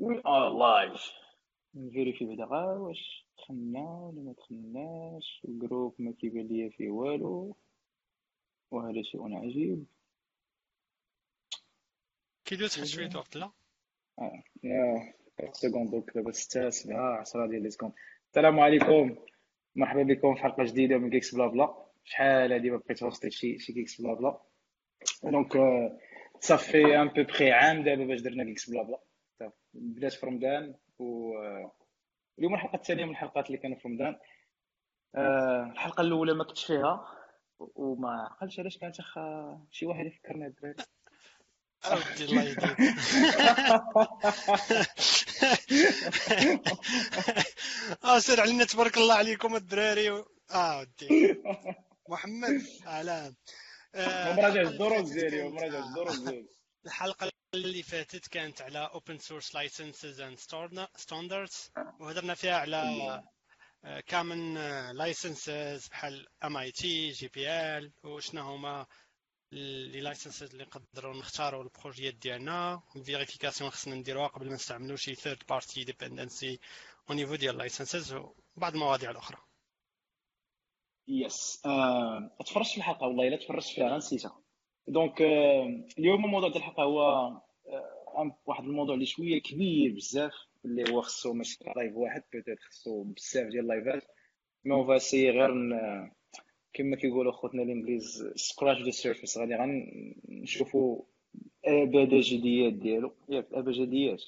We are live ن vérifier بعدا غا واش دخلنا ولا ما دخلناش. ال groupe ما كيبان ليا فيه والو. وهذا شيء عجيب. كيدوز واحد شوية وقت لا؟ آه يا seconde donc دابا ستة سبعة عشرة ديال les secondes السلام عليكم. مرحبا بكم في حلقة جديدة من Geeks Blabla شحال هادي ما بقيت host ي شي شي Geeks Blabla donc صافي ان بو بخي عام دابا باش درنا Geeks Blabla بدات في رمضان و اليوم الحلقة الثانية من الحلقات اللي كانوا في رمضان. آه، الحلقة الأولى ما كنتش فيها وما عقلتش علاش كانت شي واحد يفكرنا الدراري اودي الله يهديك آه سير علينا تبارك الله عليكم الدراري آه ودي. محمد أهلا. مراجع الدروس ديالي مراجع الدروس ديالي الحلقة اللي فاتت كانت على open source licenses and standards وهضرنا فيها على common licenses بحال MIT GPL وشنا هما les licenses اللي نقدروا نختاروا البروجيات ديالنا. ال vérification خصنا نديروها قبل ما نستعملوا شي third party dependency au niveau ديال licenses وبعض المواضيع الأخرى. yes آه، تفرجت في الحلقة والله إلا تفرجت فيها نسيتها donc آه، اليوم الموضوع ديال الحلقة هو آه، واحد الموضوع اللي شوية كبير بزاف اللي هو خصو ماشي live واحد peut-être خصو بزاف ديال اللايفات mais on va essayer كما كيقولوا خوتنا الإنجليز scratch the surface غادي غنشوفوا أبجديات ديالو. ياك الابجديات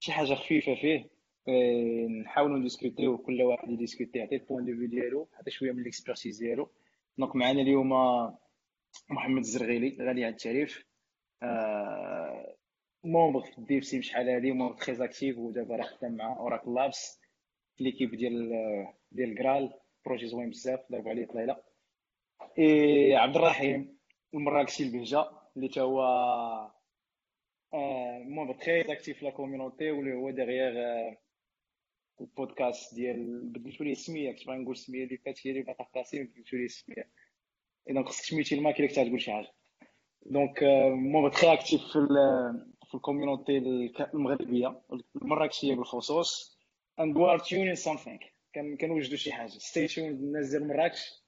شي حاجة خفيفة فيه. نحاولوا نديسكوتيو كل واحد يديسكوتي يعطي ال point de vue ديالو يعطي شوية من ال expertise ديالو. donc معنا اليوم محمد الزرغيلي غني على التعريف. membre في ال DevC شحال هادي membre très actif ودابا راه خدام مع Oracle Labs في l'équipe ديال ديال Graal projet زوين بزاف ضربوا عليه طليله اي عبد الرحيم المراكشي البهجه اللي تا هو membre très actif la community واللي هو derrière البودكاست ديال بدلتو ليه السميه كنت باغي نقول السميه اللي فاتت هي اللي باقا في بدلتو ليه السميه اذا خصك تميتي الماكله اللي تقول شي حاجة donc membre très actif في في ال community المغربيه المراكشيه بالخصوص and we're tuning something كنوجدوا شي حاجة stay tuned الناس ديال مراكش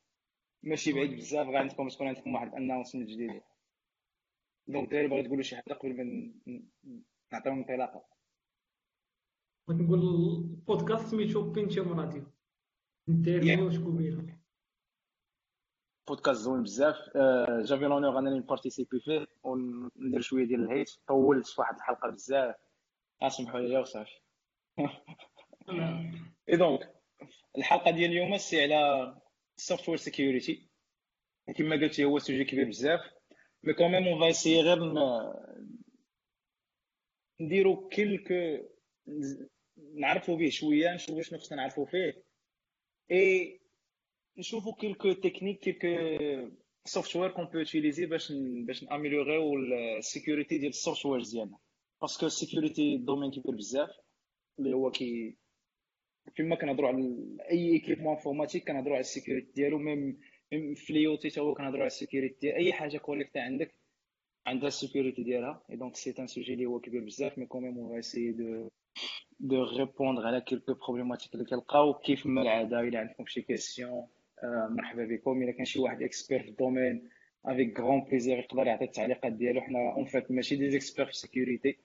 ماشي بعيد بزاف غادي عندكم تكون عندكم واحد ال announcement جديد donc داير باغي تقولوا شي حاجة قبل ما نعطيو انطلاقه بغيت نقول البودكاست سميتو Pentium Radio interview كبيره بودكاست زوين بزاف. j'avais l'honneur انني نبارتيسيبي فيه وندير شوية ديال ال hate. طولت في واحد الحلقة بزاف. اسمحوا لي وصافي et donc الحلقة ديال اليوم c'est على software security كما قلت هو sujet كبير بزاف. mais quand même on va essayer نديرو quelque نعرفوا به شوية نشوفوا شنو خصنا نعرفوا فيه. اي نشوفوا quelques techniques quelques software qu'on peut utiliser باش باش ناميليوريو ال sécurité ديال ال software ديالنا parce que ال sécurité domaine كبير بزاف اللي هو كي كيما كنهضروا على اي équipement informatique كنهضروا على ال sécurité ديالو même même في l'IoT تا هو كنهضروا على ال sécurité ديال اي حاجة connectée عندك عندها ال sécurité ديالها اي دونك سي ان سوجي اللي هو كبير بزاف mais quand même on essaie de de répondre على quelques problématiques اللي كنلقاو كيف ما العاده إلى عندكم شي question مرحبا بكم الا كان شي واحد expert في ال domaine avec grand plaisir يقدر يعطي التعليقات ديالو حنا en fait ماشي des experts في ال sécurité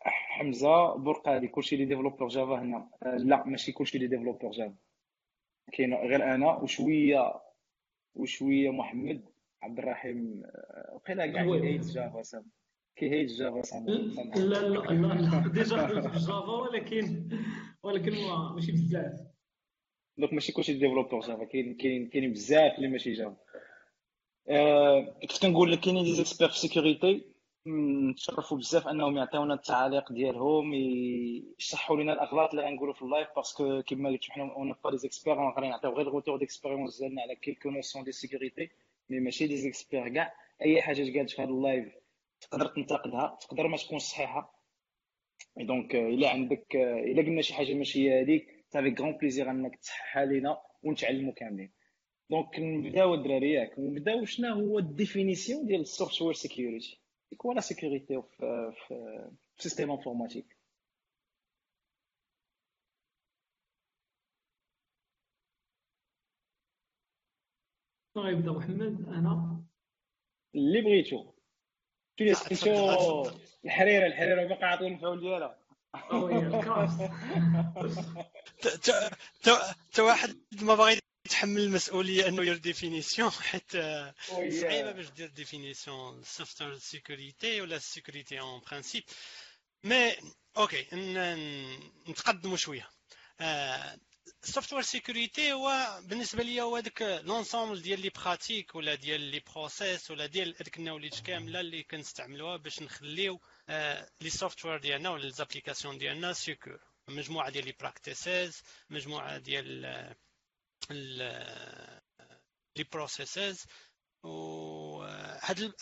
حمزه برقالي كلشي les développeurs Java هنا لا ماشي كلشي les développeurs Java كاين غير أنا وشويه وشويه محمد عبد الرحيم وقيلا كاع كي hate Java سام كي hate Java سام لا لا لا déjà Java ولكن ولكن ماشي بزاف donc ماشي كلشي développeur Java كاين كاين كاين بزاف اللي ماشي Java أه كنت كنقول لك كاينين des experts في sécurité نتشرفوا بزاف أنهم يعطيونا التعاليق ديالهم يشرحوا لنا الأغلاط اللي غنقولوا في ال live parce que كما قلت حنا on n'est pas des experts غادي نعطيو غير ال retour d'expérience ديالنا على quelques notions de sécurité mais ماشي دي زيكسبير كاع. أي حاجة قالت في هذا ال live تقدر تنتقدها تقدر ما تكونش صحيحة. donc إلا عندك إلا قلنا شي حاجة ماشي هي هذيك ça fait grand plaisir انك تصحح لينا ونتعلموا كاملين donc نبداو الدراري ياك نبداو شنو هو ال définition ديال ال software security quoi la sécurité في في système informatique. غيبدا محمد أنا اللي بغيتو شنو سميتو الحريره الحريره باقا عاطين المفعول ديالها تا واحد ما باغي يتحمل المسؤولية إنه يدير ديفينيسيون حيت صعيبة باش دير définition software security ولا sécurité en principe mais OK نتقدموا شوية. ال software security هو بالنسبة لي هو هذاك l'ensemble ديال les pratiques ولا ديال les process ولا ديال هذيك ال knowledge كاملة اللي كنستعملوها باش نخليو les software ديالنا ولا les applications ديالنا secure مجموعه ديال les practices مجموعه ديال les processes و هاد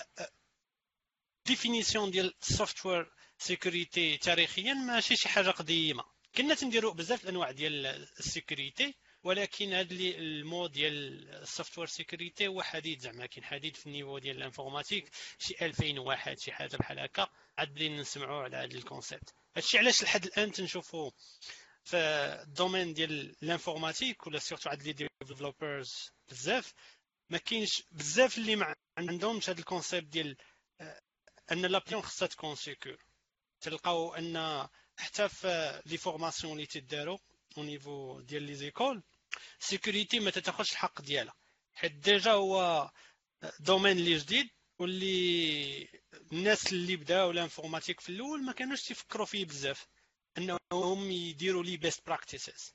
définition ديال ال software security تاريخيا ماشي شي حاجة قديمه كنا تنديروا بزاف الانواع ديال ال sécurité ولكن هاد ال mot ديال ال software security هو حديث زعما كاين حديث في ال niveau ديال ال informatique شي 2001 شي حاجة بحال هكا. عاد بدينا نسمعوا على هذا ال concept. هادشي علاش لحد الآن تنشوفوا في ال domaine ديال ال informatique ولا surtout عند les developers بزاف ما كاينش بزاف اللي ما عندهمش هذا ال concept ديال آه، أن l'application خصها تكون secure تلقاو أن حتى في les formations اللي تداروا au niveau ديال les écoles sécurité ما تتاخذش الحق ديالها حيت déjà هو domaine اللي جديد واللي الناس اللي بداو ال informatique في الأول ما كانوش تيفكروا فيه بزاف انهم يديروا لي best practices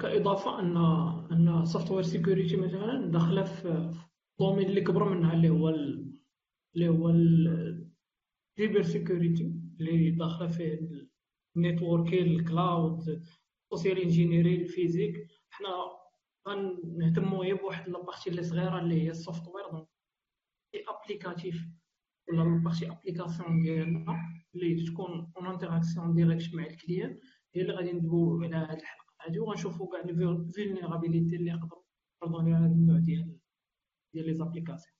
كاضافه ان ان software security مثلا داخله في ال domaine اللي كبر منها اللي هو اللي هو ال cyber security اللي داخلة فيه ال networking ال cloud social engineering ال physique حنا غنهتموا غير بواحد la partie اللي صغيرة اللي هي ال software donc applicative ولا la partie application ديالنا اللي تكون en interaction directe مع ال client هي اللي غادي ندويو على هذه الحلقة هذه وغنشوفوا كاع les vulnérabilités اللي يقدروا يعرضوا لنا هذا النوع ديال ديال les applications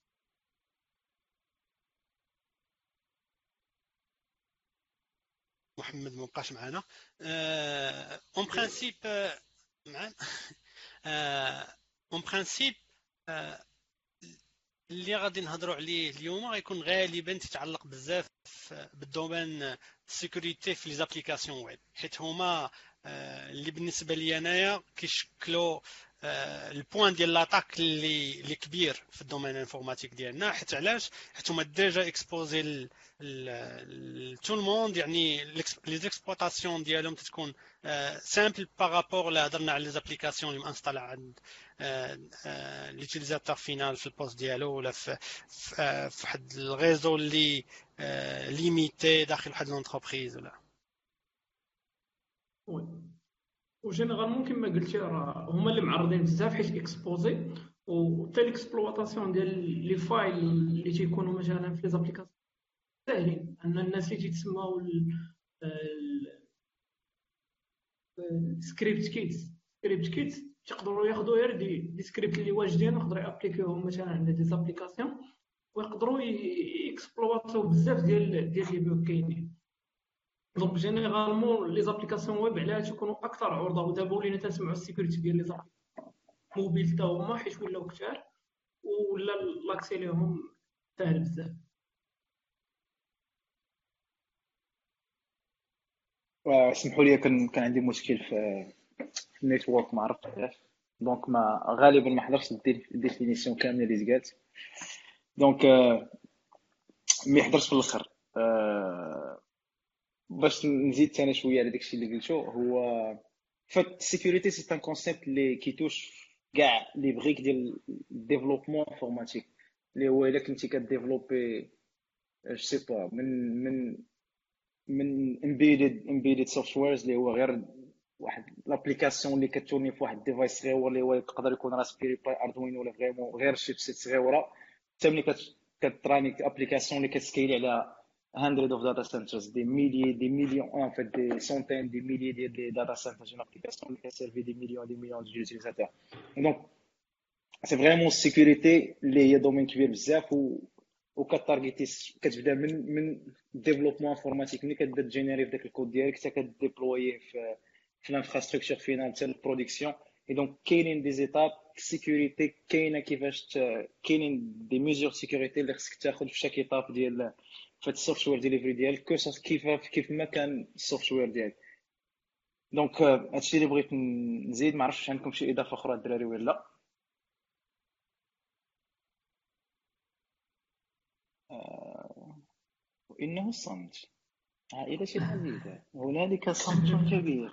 محمد ما بقاش معنا en principe معنا en principe اللي غادي نهضروا عليه اليوم غيكون غالبا تتعلق بزاف بال domaine security في les applications web حيت هما اللي بالنسبة لي أنايا كيشكلوا ال point ديال l'attaque اللي اللي كبير في ال domaine informatique ديالنا حيت علاش؟ حيت هما déjà exposées tout le monde يعني les exploitations ديالهم تكون simple par rapport لا هضرنا على les applications اللي مانستالي عند l'utilisateur final في ال poste ديالو ولا في في واحد ال réseau اللي limité داخل واحد l'entreprise ولا. و généralement كما قلتي راه هما اللي معرضين بزاف حيت exposées. وحتى l'exploitation ديال les failles اللي تيكونوا مثلا في les applications ساهلين. أن الناس اللي تيتسماو script kiddies script kiddies تيقدروا ياخذوا غير des, des scripts اللي واجدين ويقدروا يأبليكيوهم مثلا عند des applications. ويقدروا يكسبلواتو بزاف ديال ديال les bugs كاينين. donc généralement les applications web علاه تيكونوا أكثر عرضه ودابا ولينا تنسمعوا ال security ديال les mobiles حتى هما حيت ولاو كثار ولا l'accès ليهم ساهل بزاف اسمحوا لي كان كان عندي مشكل في ال network ما عرفتش علاش donc ما غالبا ما حضرتش ال définition كاملة اللي تقالت donc mais حضرت في الآخر. باش نزيد ثاني شوية على داكشي اللي قلتو هو en fait ال security c'est un concept اللي كي touche كاع les briques ديال ال développement informatique اللي هو إلا كنتي كديفلوبي je sais pas من من من embedded embedded softwares اللي هو غير واحد l'application اللي كتورني في واحد device صغير اللي هو يقدر يكون Raspberry Pi Arduino ولا vraiment غير chipset صغيره حتى ملي كت runni application اللي كت scale ي على hundreds of data centers, des milliers, des millions, en fait, des centaines, des milliers de, de data centers, une application qui a servi des millions et des millions d'utilisateurs. Donc, c'est vraiment ال security اللي هي domaine كبير بزاف و وكتارجيتي كتبدا من من développement informatique ملي كتبدا تجينيري في داك الكود ديالك حتى كديبلويه في في ال infrastructure finale حتى ال production et donc كاينين des étapes ال security كاينة كيفاش كاينين des mesures security اللي خصك تاخذ في chaque étape ديال في ال software delivery ديالك كيف كيف ما كان ال software ديالك دونك هادشي اللي بغيت نزيد ما عرفتش عندكم شي إضافة أخرى الدراري ولا لا. وإنه الصمت عائلة الحديدة هنالك صمت كبير.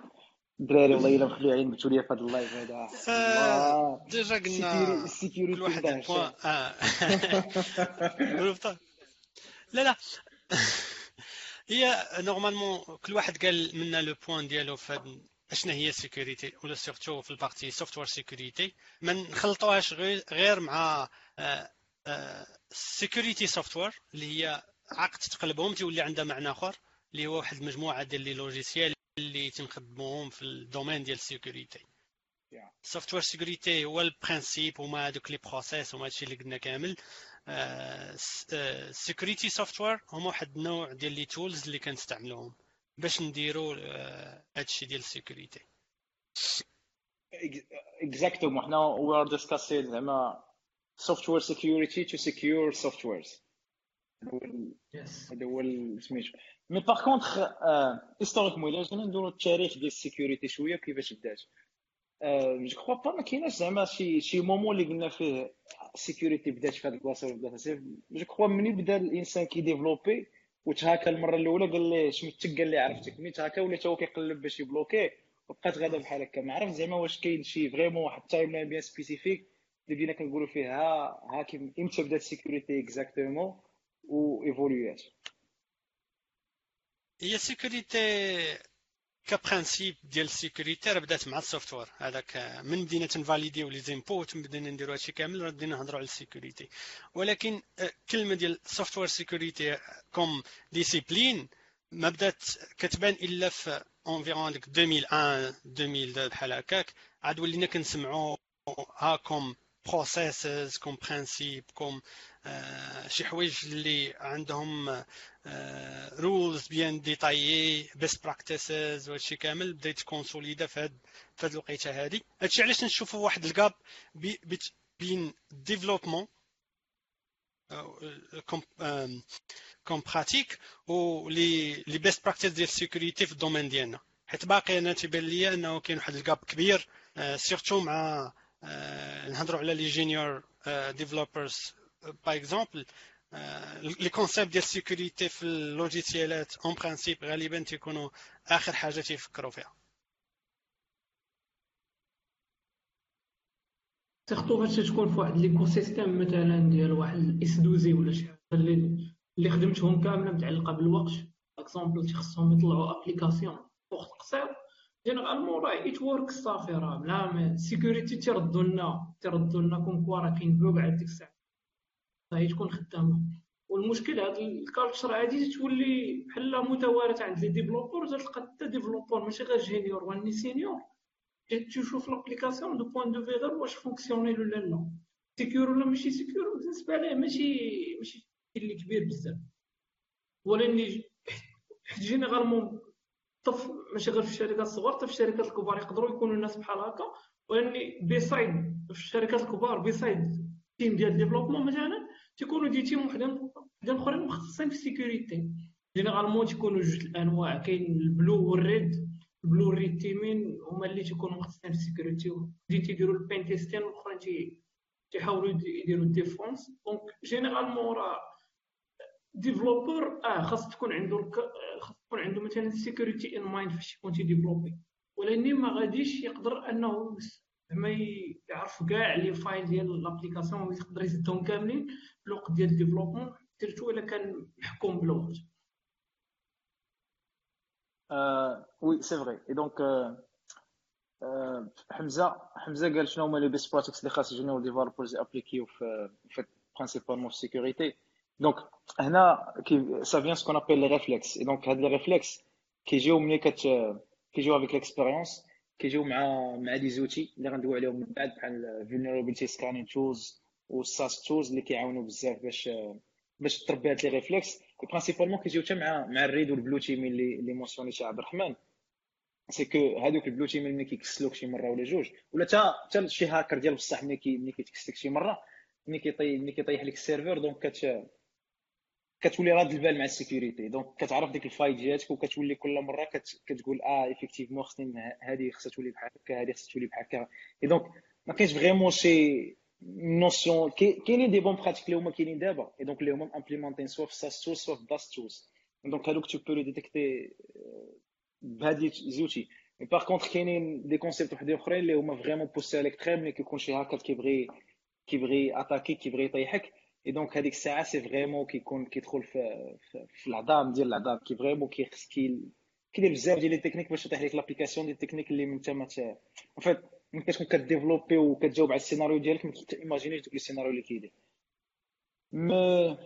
الدراري والله إلا مخلي عين بتولي في هذا اللايف هذا. آه، ديجا قلنا كل واحد البوان آه. لا لا. هي normalement كل واحد قال منا le point ديالو في اشنا هي security ولا surtout في ال partie software security ما نخلطوهاش غير مع security software اللي هي عقد تقلبهم تولي عندها معنى آخر اللي هو واحد المجموعة ديال les logiciels اللي تنخدموهم في ال domaine ديال ال security software security هو ال principe هما هذوك les process هما هادشي اللي قلنا كامل. security software هما واحد النوع ديال les tools اللي كنستعملوهم باش نديرو هادشي ديال ال security exactement حنا we are discussing زعما software security to secure softwares هذا هو سميتو mais par contre historiquement الا جينا ندورو التاريخ ديال ال security شوية كيفاش بدات je crois pas ما كايناش زعما شي شي moment اللي قلنا فيه ال security بدات في هذه البلاصه ولا بدات je crois ملي بدا الانسان كيديفلوبي وتهاكا المره الاولى قال ليه شمتك قال ليه عرفتك ملي تهاكا ولا هو كيقلب باش يبلوكي وبقات غادا بحال هكا. ما عرفت زعما واش كاين شي vraiment واحد ال timeline bien spécifique اللي بدينا كنقولوا فيه ها ها إمتى بدات ال security exactement و évoluات هي ال security ك principe ديال ال security راه بدات مع ال software. هذاك من بدينا تنفاليديو les inputs من بدينا نديرو هادشي كامل راه بدينا نهضروا على ال security. ولكن كلمة ديال software security comme discipline ما بدات كتبان إلا في environ ديك 2001 2002 بحال هكاك. عاد ولينا كنسمعوا ها comme processes comme principe comme شي حوايج اللي عندهم rules bien détaillés best practices وهادشي كامل بدا يت consolida في هاد في هاد الوقيتة هادي. هادشي علاش نشوفوا واحد ال gap بين développement comme pratique و les best practices ديال ال sécurité في ال domaine ديالنا. حيت باقي أنا تيبان ليا أنه كاين واحد ال gap كبير surtout مع نهضروا على les junior developers par exemple les concepts ديال ال sécurité في ال logiciel ات en principe غالبا تيكونوا آخر حاجة تيفكروا فيها. surtout باش تكون في واحد l'écosystème مثلا ديال واحد ال SS2I ولا شي حاجة اللي اللي خدمتهم كاملة متعلقة بالوقت. exemple تيخصهم يطلعوا application وقت قصير. généralement راه it work صافي راه. بلا sécurité تيردوا لنا تيردوا لنا كون كوا راه كاين على ديك الساعة. فهي تكون خدامة. والمشكل هذا ال culture عادي تولي بحال متوارث عند les développeurs تلقى حتى développeur ماشي غير junior واني senior تشوف l'application de point de vue غير واش fonctionnel ولا لا. secure ولا ماشي secure بالنسبة ليه ماشي ماشي اللي كبير بزاف. ولكن généralement طف ماشي غير في الشركات الصغار حتى في الشركات الكبار. يقدروا يكونوا الناس بحال هكا. ولكن besides في الشركات الكبار besides team ديال développement مثلا تيكونوا des teams وحدين وحدين أخرين مختصين في ال sécurité généralement تيكونوا جوج الأنواع. كاين ال blue وال red ال blue red teaming هما اللي تيكونوا مختصين في ال sécurité اللي تيديروا ال pen testing والاخرين تيحاولوا يديروا ال défense donc généralement راه developer آه خاص تكون عنده خاص تكون عنده مثلا ال security in mind فاش يكون تي développer ولكن ما غاديش يقدر أنه زعما يعرف كاع les failles ديال l'application ويقدر يسدهم كاملين في الوقت ديال ال développement surtout إلا كان محكوم بالوقت. oui c'est vrai. et donc حمزة حمزة قال شنو هما les best practices اللي خاص يجيو developers appliqu يو في principalement في ال sécurité donc هنا ça vient ce qu'on appelle les réflexes et donc هاد les réflexes كيجيو ملي كت كيجيو avec l'expérience كيجيو مع مع des outils اللي غندويو عليهم من بعد بحال vulnerability scanning tools وال SAST tools اللي كيعاونوا بزاف باش باش تربي هاد les réflexes principalement كيجيو حتى مع مع ال red وال blue team اللي اللي mentionn يتي عبد الرحمن c'est que هادوك ال blue team ملي كيكسلوك شي مره ولا جوج ولا حتى حتى شي هاكر ديال بصح ملي كي ملي كيتكسلك شي مره ملي كيطيح ملي كيطيح لك ال serveur donc كت كتولي راد البال مع ال sécurité. donc كتعرف ديك الفايت ديالك وكتولي كل مرة كت... كتقول آه effectivement خصني هذه خصها تولي بحال هكا هذه خصها تولي بحال هكا. et donc ما كاينش vraiment شي notion كاينين des bonnes pratiques اللي هما كاينين دابا. et donc اللي هما implémenté ين soit في SAST tools soit في DAST tools donc هادوك tu peux les détecter بهاد outils. mais par contre كاينين des concepts وحدين أخرين اللي هما vraiment poussés على l'extrême ملي كيكون شي هاكر كيبغي كيبغي attaquer كيبغي يطيحك. et donc هذيك الساعة c'est vraiment كيكون كيدخل في في العظام ديال العظام qui vraiment كيخص كي كيدير بزاف ديال les techniques باش يطيح لك l'application ديال التكنيك اللي انت ما فيت ملي كتكون ك développer وكتجاوب على السيناريو ديالك ما ت imaginer ش دوك السيناريو اللي كيدير mais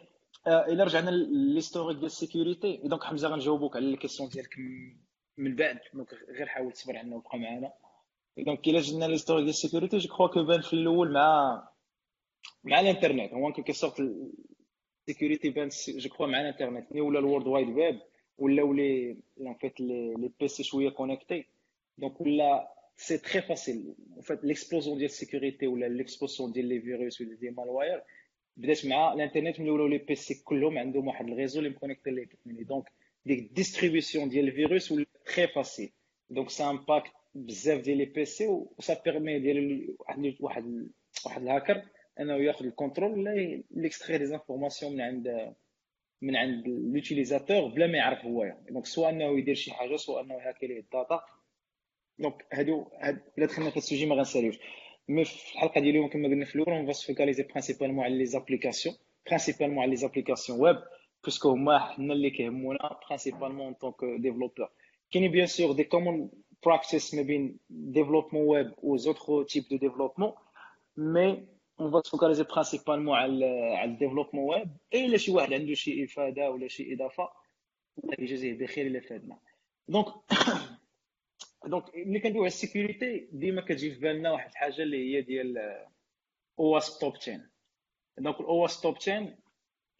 الا رجعنا l'historique ديال ال sécurité donc حمزه غنجاوبوك على ال question ديالك من بعد donc غير حاول تصبر عنا وبقى معنا donc الا جينا l'historique ديال ال sécurité je crois que بان في الأول مع مع الانترنت. en quelque sorte ال sécurité بان je crois مع الانترنت. ملي ولا ال World Wide Web ولاو les en fait les PC شوية connectés donc ولا c'est très facile en fait l'explosion ديال ال sécurité ولا l'explosion ديال les virus ولا des malwares بدات مع الانترنت ملي ولاو les PC كلهم عندهم واحد ال réseau اللي م connecté لي. donc ديك ال distribution ديال الفيروس ولا très facile donc ça impacte بزاف ديال les PC و ça permet ديال واحد واحد واحد الهاكر انه ياخذ ال contrôle ولا l'extraire des informations من عند من عند l'utilisateur بلا ما يعرف هو. donc سواء أنه يدير شي حاجة سواء أنه يهاكي ليه ال data. donc هادو هاد إلا دخلنا في ال sujet ما غنساليوش. mais في الحلقة ديال اليوم كما قلنا في الأول on focalise principalement على les applications principalement على les applications web parce que هما حنا اللي كيهمونا principalement tant que développeurs كاينين bien sûr des communs practices ما بين développement web و autres types de développement mais on va focaliser principalement على على ال développement web. et إلا شي واحد عنده شي إفادة ولا شي إضافة الله يجازيه بخير إلا فادنا donc donc ملي كندويو على ال sécurité ديما كتجي في بالنا واحد الحاجة اللي هي ديال OWASP Top Ten donc ال OWASP Top Ten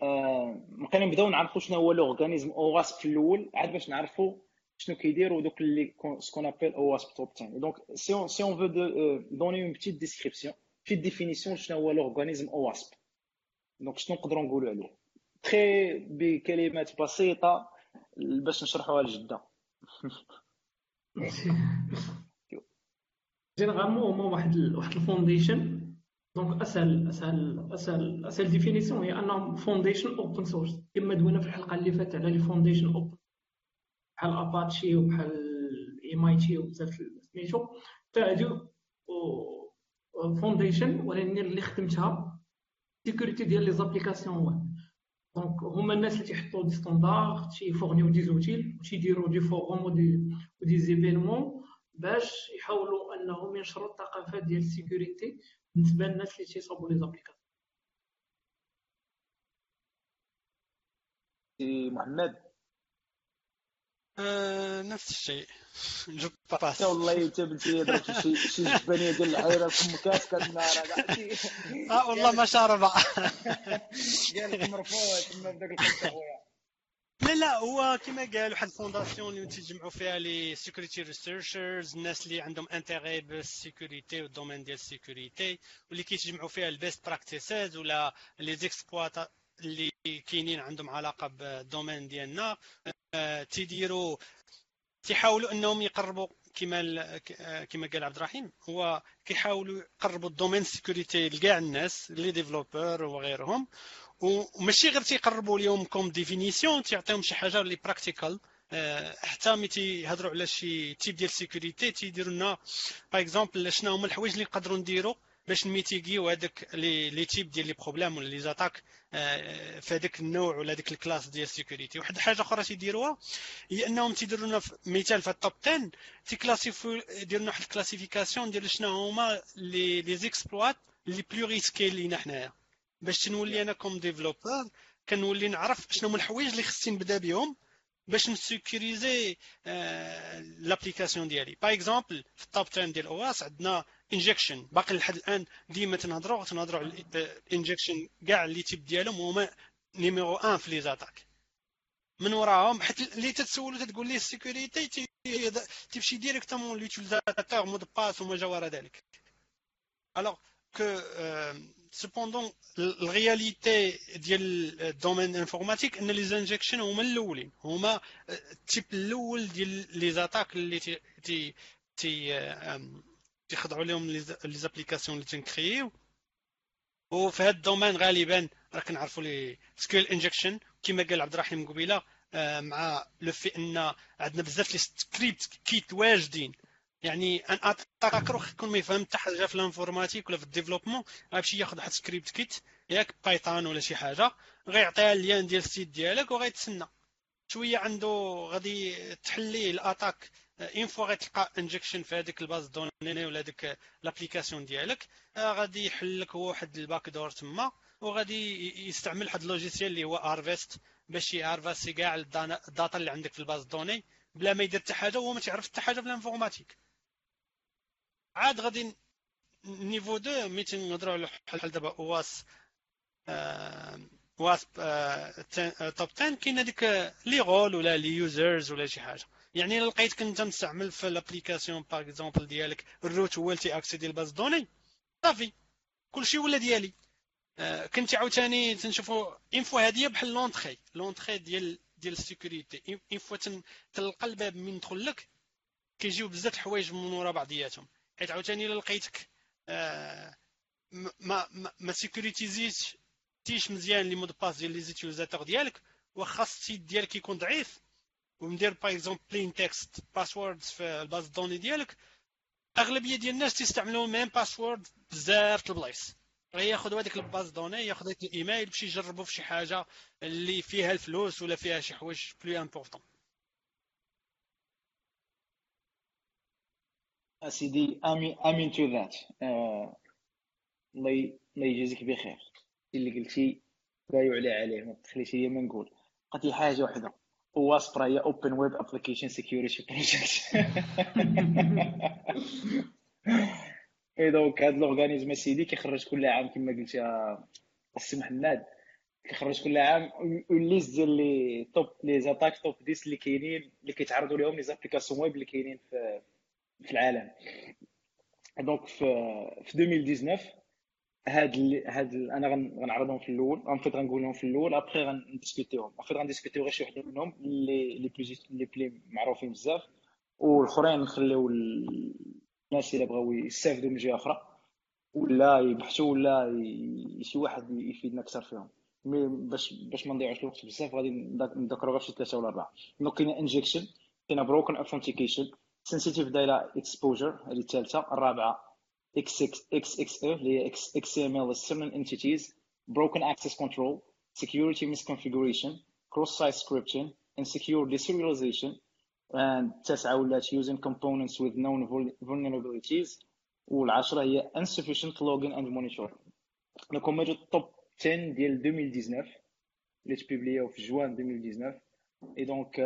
بقينا نبداو نعرفوا شنو هو l'organisme OWASP في الأول عاد باش نعرفوا شنو كيديروا دوك اللي ce qu'on appelle OWASP Top Ten donc si on si on veut donner une petite description في ال définition شنو هو l'organisme OWASP donc شنو نقدروا نقولوا عليه. très بكلمات بسيطة باش نشرحوها لجدة. généralement هما واحد واحد ال foundation donc اسهل اسهل اسهل أسهل définition هي انهم foundation open source كما دوينا في الحلقة اللي فاتت على les foundations open بحال اباتشي وبحال MIT وبزاف سميتو. تاع هادو foundation ولكن اللي خدمتها sécurité ديال les applications web donc هما الناس اللي تيحطوا des standards تي fournir يو des outils تيديروا des forums و des و des événements باش يحاولوا انهم ينشروا الثقافات ديال ال sécurité بالنسبة للناس اللي تيصاوبوا les applications محمد آه نفس الشيء. جو باس والله بنتي درت شي شي جبانيه ديال العيره في كاس كنار آه والله ما شاربه قال لك مرفوع تما بداك خويا لا لا هو كما قال واحد الفونداسيون اللي تيجمعوا فيها لي سيكوريتي ريسيرشرز الناس اللي عندهم انتيغي بالسيكوريتي والدومين ديال السيكوريتي واللي كيتجمعوا فيها البيست براكتيسز ولا لي زيكسبلوات اللي كاينين عندهم علاقة بال domaine ديالنا. تيديروا تيحاولوا انهم يقربوا كما كما قال عبد الرحيم هو كيحاولوا يقربوا ال domaine sécurité لكاع الناس les développeurs وغيرهم. وماشي غير تيقربوا اليوم comme définition تيعطيهم شي حاجة اللي practical. حتى ملي تيهضروا على شي type ديال ال sécurité تيديروا لنا par exemple شنو هما الحوايج اللي نقدروا نديروا. باش ن mitiger يو هذاك les types ديال les problèmes ولا les attaques في هذاك النوع ولا هذيك ال classe ديال ال sécurité واحد الحاجة أخرى تيديروها هي أنهم تيديروا لنا مثال في ال Top 10 تي classifier و يديروا لنا واحد ال classification ديال شنو هما les les exploits les plus risqués لينا حنايا. باش نولي أنا comme développeur كنولي نعرف شنو هما الحوايج اللي خصني نبدا بهم باش ن sécuriser l'application ديالي. par exemple في ال Top 10 ديال OWASP عندنا injection باقي لحد الآن ديما تنهضروا تنهضروا على ال injection كاع اللي تيب ديالهم هما numéro 1 في les attaques. من وراهم حيت اللي تتسولو تتقول ليه ال sécurité تمشي directement l'utilisateur mot de passe وما جا وراء ذلك. alors que cependant ال réalité ديال ال domaine informatique ان les injections هما الاولين هما ال type الأول ديال les attaques اللي تي تي تيخضعوا لهم les applications اللي تن créer يو وفي هذا ال domaine غالبا راه كنعرفوا les SQL injections كما قال عبد الرحيم قبيلة مع le fait ان عندنا بزاف les script kiddies واجدين. يعني ان attacker يكون ما يفهم حتى حاجة في ال informatique ولا في ال développement غيمشي ياخذ واحد script kiddie ياك Python ولا شي حاجة غيعطيها ال lien ديال ال site ديالك وغيتسنى. شوية عنده غادي تحليه ال attaque une fois غتلقى injection في هذيك ال base de données ولا هذيك l'application ديالك غادي يحل لك هو واحد ال backdoor تما وغادي يستعمل واحد ال logiciel اللي هو ارفيست باش يارفاسي كاع ال data اللي عندك في ال base de données بلا ما يدير حتى حاجة وهو ما تعرف حتى حاجة في ال informatique. عاد غادي niveau 2 ملي تنهضروا على بحال دابا OWASP واس توب 10 كاين هذيك لي رول ولا لي يوزرز ولا شي حاجة. يعني إلا لقيتك انت مستعمل في الابليكاسيون باغ اكزومبل ديالك الروت هو اللي تيأكسيدي الباز دوني. صافي. كلشي ولا ديالي. آه كنت عاوتاني تنشوفوا فوا هذه بحال لونتخي. لونتخي ديال ديال السيكوريتي. فوا تلقى الباب من يدخل لك كيجيو بزاف الحوايج من ورا بعضياتهم. حيت عاوتاني إلا لقيتك آه ما ما, ما sécuriser تيش مزيان les mots de passe ديال les utilisateurs ديالك واخا ال site ديالك يكون ضعيف ومدير par exemple plain text passwords في ال base de données ديالك اغلبيه ديال الناس تيستعملوا même password بزاف البلايص ياخذ هذيك ال base de données ياخذ هذيك الايميل باش يجربوا في شي حاجة اللي فيها الفلوس ولا فيها شي حوايج plus importants اسيدي امين امين تو ذات الله يجازيك بخير اللي قلتي لا يعلى عليه ما تخليش هي ما نقول قلت حاجة واحدة واسبرا هي اوبن ويب ابليكيشن سيكيورتي بروجيكت اي دونك هاد لورغانيزم سيدي كيخرج كل عام كما قلت يا السي محمد كيخرج كل عام ليست ديال لي توب لي زاتاك توب 10 اللي كاينين اللي كيتعرضوا لهم لي زابليكاسيون ويب اللي كاينين في في العالم. donc في 2019 هاد هاد أنا غنعرضهم في الأول en fait غنقولهم في الأول أبخي غنديسكوتيهم ان فيت غنديسكوتيو غير شي وحدة منهم اللي les plus les plus معروفين بزاف. والأخرين نخليو الناس اللي بغاو يستافدوا من جهة أخرى ولا يبحثوا ولا شي واحد يفيدنا أكثر فيهم. mais باش باش ما نضيعوش الوقت بزاف غادي نذكروا غير شي ثلاثة ولا أربعة. دونك كاين انجكشن كاين بروكن اوثنتيكيشن سنسيتيف دايره اكسبوجر هذه الثالثة. الرابعة XXE اللي هي XML external entities broken access control security misconfiguration cross-site scripting insecure deserialization and تسعة ولات using components with known vulnerabilities والعشرة هي insufficient login and monitoring دونك هما جو التوب 10 ديال 2019 اللي تبيبليو في جوان 2019 اي دونك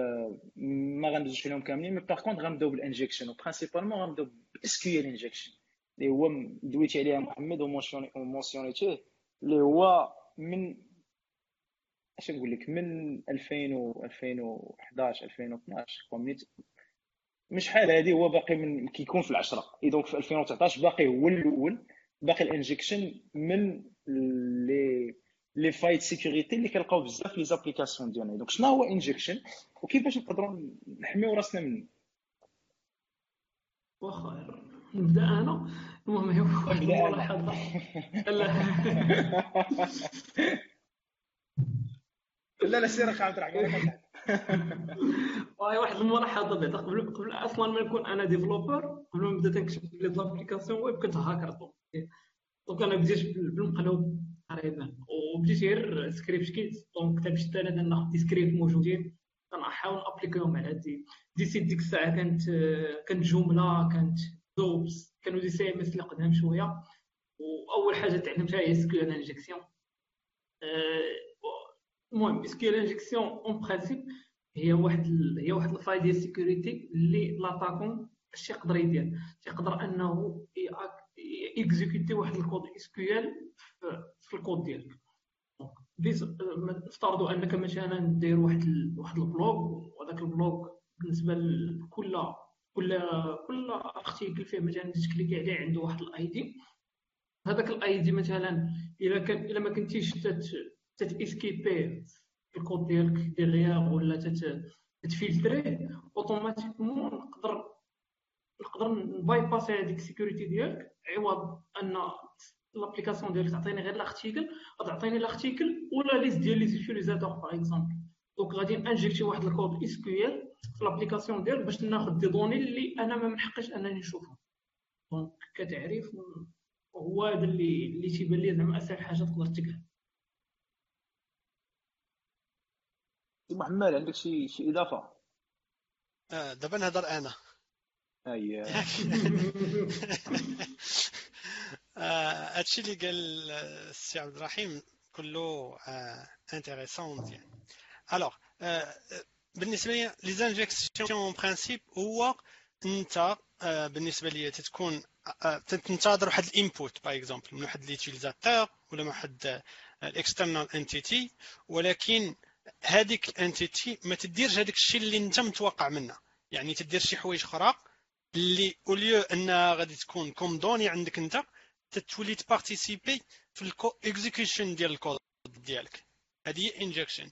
ما غندوزوش فيهم كاملين مي باغ كونت غنبداو بالانجكشن وبرينسيبالمون غنبداو باس كيو ال انجكشن اللي هو دويتي عليها محمد ومونسيونيتيه اللي هو من اش نقول لك من 2000 و 2011 2012 مش حال هذه هو باقي من كيكون في العشرة. اي دونك في 2019 باقي هو الأول باقي ال injection من les les failles sécurité اللي كنلقاو بزاف les applications ديالنا. donc شنو هو injection وكيفاش نقدروا نحميو راسنا منه؟ واخا نبدا أنا؟ المهم هي واحد الملاحظه لا. لا سير عبد الرحمن واي واحد الملاحظة بعدا قبل قبل أصلا ما نكون أنا développeur قبل ما نبدا تنكتب les applications web كنت hacker donc أنا بديت بالمقلوب تقريبا وبديت غير script kiddie donc تمشي أنا ناخذ des scripts موجودين. كنحاول appliquيهم على هاد des sites ديك الساعة كانت كانت Joomla كانت دوبس كانوا des CMS اللي قدام شوية وأول حاجة تعلمتها هي SQL injection المهم SQL injection en principe هي واحد. هي واحد ال faille ديال ال sécurité اللي l'attaquant اش يقدر يدير تيقدر أنه exécuter واحد ال code SQL في الكود ديالك نفترضوا أنك مثلا دير واحد. واحد ال blog وهذاك ال blog بالنسبة لكل كل كل article فيه مثلا تcliquي عليه عنده واحد ال ID هذاك ال ID مثلا إلا كان إلا ما كنتيش تتإسكيبي الكود ديالك derrière ولا تتfiltrيه automatiquement نقدر نقدر نbypassي هذيك ال sécurité ديالك. عوض أن l'application ديالك تعطيني غير l'article تعطيني l'article ولا liste ديال les utilisateurs par exemple donc غادي injecter واحد ال code SQL في l'application ديالك باش ناخذ des données اللي أنا ما منحقش انني نشوفهم. donc كتعريف هو هذا اللي اللي تيبان لي زعما أسهل حاجة تقدر تقرأ. محمد عندك شي شي إضافة؟ آه دابا نهضر أنا. أي. آه، هادشي اللي قال السي عبد الرحيم كله انتريسون مزيان الوغ بالنسبة لي لي زانجيكسيون برانسيب هو انت بالنسبة لي تتكون تنتظر واحد ال input par exemple من واحد utilisateur ولا من واحد ال external entity ولكن هذيك ال entity ما تديرش هذاك الشيء اللي انت متوقع منه. يعني تدير شي حوايج أخرى اللي au lieu أنها غادي تكون comme donnée عندك أنت تتولي تparticipي في ال code execution ديال الكود ديالك. هذه هي injection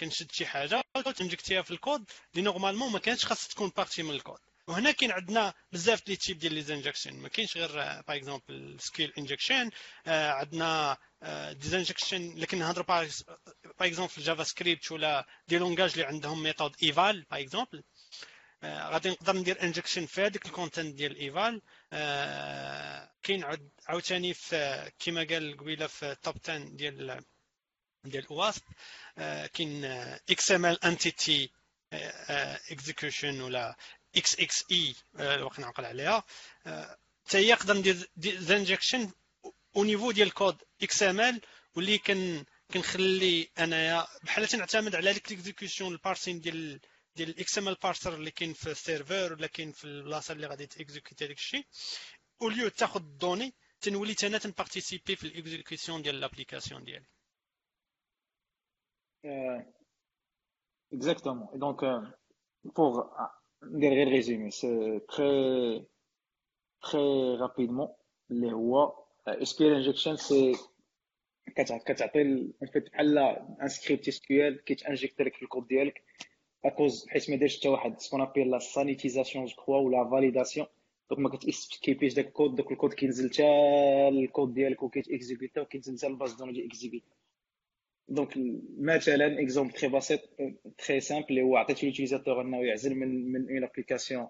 كنشد شي حاجة تinjectيها في الكود اللي normalement ما كانتش خاص تكون partie من الكود. وهنا كاين عندنا بزاف les types ديال les injections ما كاينش غير par exemple SQL injection عندنا des injections اللي كنهضر par exemple في ال JavaScript ولا des langages اللي عندهم méthode eval par exemple غادي نقدر ندير injection في هذيك ال content ديال eval كاين عاوتاني في كما قال قبيلة في ال top 10 ديال ديال OWASP كاين XML entity execution ولا إكس إكس اي الوقت نعقل عليها. حتى هي نقدر ندير injection au niveau ديال ال code XML واللي كن كنخلي أنايا بحال تنعتمد على ديك ال execution ال parsing ديال ديال ال XML parser اللي كاين في ال serveur ولا كاين في البلاصة اللي غادي تيexécuter داك الشيء. au lieu تاخذ ال donnée تنولي أنا تنبارتيسيبي في الاكزيكيوشن ديال لابليكاسيون ديالي. Exactement. Et donc, euh, pour dire le résumé, c'est très, très rapidement, les rois, SQL injection, c'est كتعطي en fait بحال ان سكريبت اس كيو ال كيتانجيكت لك في الكود ديالك اكوز حيت ما دارش حتى واحد سكون ابيل لا سانيتيزاسيون جو كخوا ولا فاليداسيون donc ما كتescapيش داك الكود داك الكود كينزل حتى الكود ديالك وكيتexécuta وكينزل حتى ال base de données ديال exécuta donc مثلا exemple très بسيط très simple اللي هو عطيت l'utilisateur انه يعزل من من une application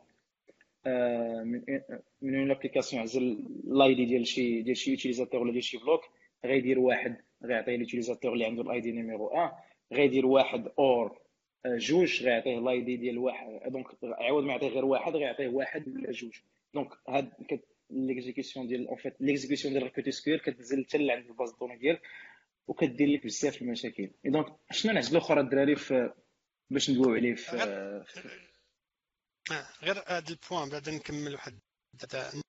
من من une application يعزل l'ID ديال شي ديال شي utilisateur ولا ديال شي blog غيدير واحد غيعطيه l'utilisateur اللي عنده ال ID numéro 1 غيدير واحد or جوج غيعطيه l'ID ديال واحد donc عوض ما يعطيه غير واحد غيعطيه واحد ولا جوج دونك هاد ليكزيكسيون ديال اون فيت ليكزيكسيون ديال ريكوتي سكيول كتنزل حتى لعند الباز دوني ديالك وكدير لك بزاف المشاكل. دونك شنو نعجبو الآخر الدراري في باش ندويو عليه في غير هذا البوان بعد نكمل واحد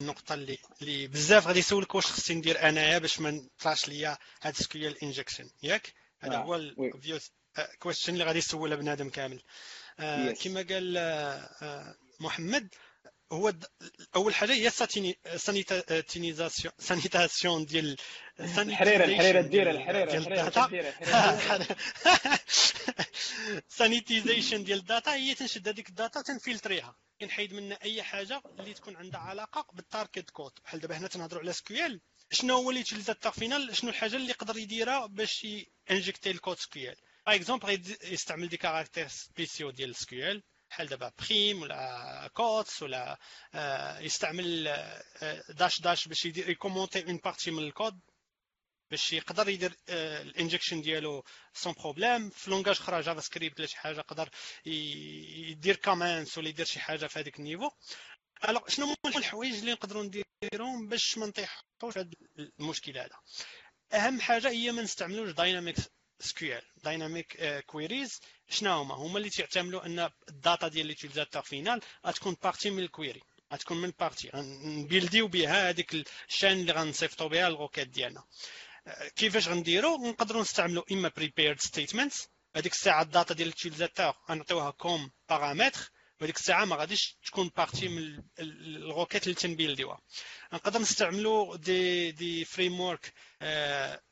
النقطة اللي اللي بزاف غادي يسولك واش خصني ندير أنايا باش ما نطلعش ليا هاد سكيول انجكشن ياك؟ هذا هو الفيوس كويستشن اللي غادي يسولها بنادم كامل. كما قال محمد هو أول حاجة هي sanitation sanitation ديال الحريرة الحريرة دير الحريره الحريرة sanitization ديال الداتا هي تنشد هذيك الداتا تنفلتريها. كنحيد منها أي حاجة اللي تكون عندها علاقة بال target code. بحال دابا هنا تنهضروا على SQL. شنو هو اللي l'utilisateur final شنو الحاجة اللي يقدر يديرها باش injecter الكود SQL؟ par exemple يستعمل des caractères spéciaux ديال SQL. بحال دابا prime ولا quotes ولا يستعمل dash dash باش يدير يcommenter une partie من الكود باش يقدر يدير ال injection ديالو sans problème. في langage أخرى JavaScript ولا شي حاجة يقدر يدير comments ولا يدير شي حاجة في هذاك ال niveau. alors شنو هما الحوايج اللي نقدروا نديرهم باش ما نطيحوش هذا المشكل هذا؟ أهم حاجة هي ما نستعملوش dynamic SQL dynamic queries شنو هما هما اللي تعتمدوا ان الداتا ديال l'utilisateur final غتكون partie من ال query غتكون من partie نbuildيو بها هذيك ال chaîne اللي غنصيفطوا بها ال requête ديالنا كيفاش غنديرو نقدروا نستعملوا اما prepared statements هذيك الساعة الداتا ديال ال utilisateur غنعطيوها comme paramètre وهذيك الساعة ما غاديش تكون partie من ال requête اللي تنbuildيوها. نقدر نستعملوا des des framework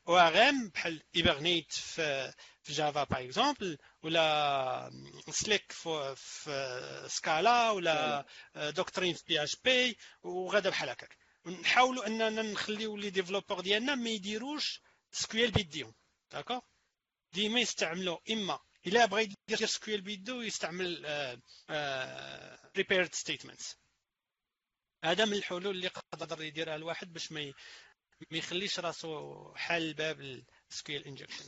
ORM بحال Hibernate في في Java par exemple ولا Slick في, في Scala ولا Doctrine في PHP وغادا بحال هكاك. نحاولوا أننا نخليو les développeurs ديالنا ما يديروش SQL بيديهم. d'accord ديما يستعملوا إما الا بغى يدير SQL بيدو يستعمل prepared statements هذا من الحلول اللي قدر يديرها الواحد باش ما ما يخليش راسو حال الباب ال SQL injection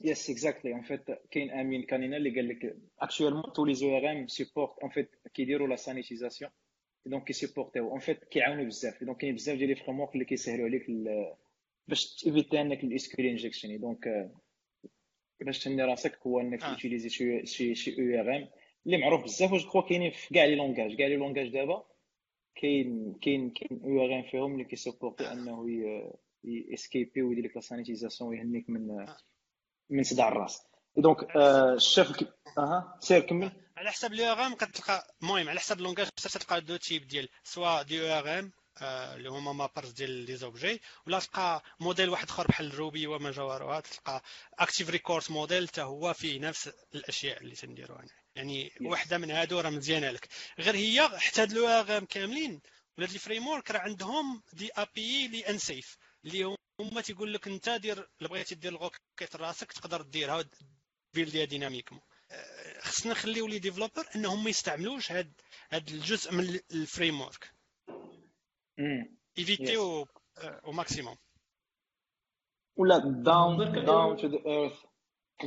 yes exactly en fait كاين أمين كانينا اللي قال لك actuellement tous les ORM supportent en fait كيديروا la sanitisation donc كيsupporterيو en fait كيعاونوا بزاف. donc كاين بزاف ديال les framework اللي كيسهلوا عليك باش تéviter إنك ال SQL injection donc باش تهني راسك هو انك آه. تutiliser شي شي شي ORM اللي معروف بزاف واش كخوا كاينين في كاع les langages كاع les langages دابا كاين كاين كاين ORM فيهم اللي كيsupporter آه. انه escaper ويدير لك la sanitisation ويهنيك من آه. من صداع الراس donc الشاف أها سير كمل على حسب les ORM كتلقى المهم على حسب langage تلقى deux types ديال soit des ORM اللي هما mappers ديال les objets ولا تلقى موديل واحد آخر بحال Ruby وما جوارها تلقى Active Record model حتى هو فيه نفس الأشياء اللي تنديروها يعني yes. وحدة من هادو راه مزيانة لك. غير هي حتى لو كاملين. ولا les framework راه عندهم des API les unsafe اللي هما تيقول لك انت دير اللي بغيتي دير ال requête راسك تقدر ديرها buildيها dynamiquement خصنا نخليو les développeurs إنهم ما يستعملوش هاد هاد الجزء من ال framework éviter au maximum ولا down down to the earth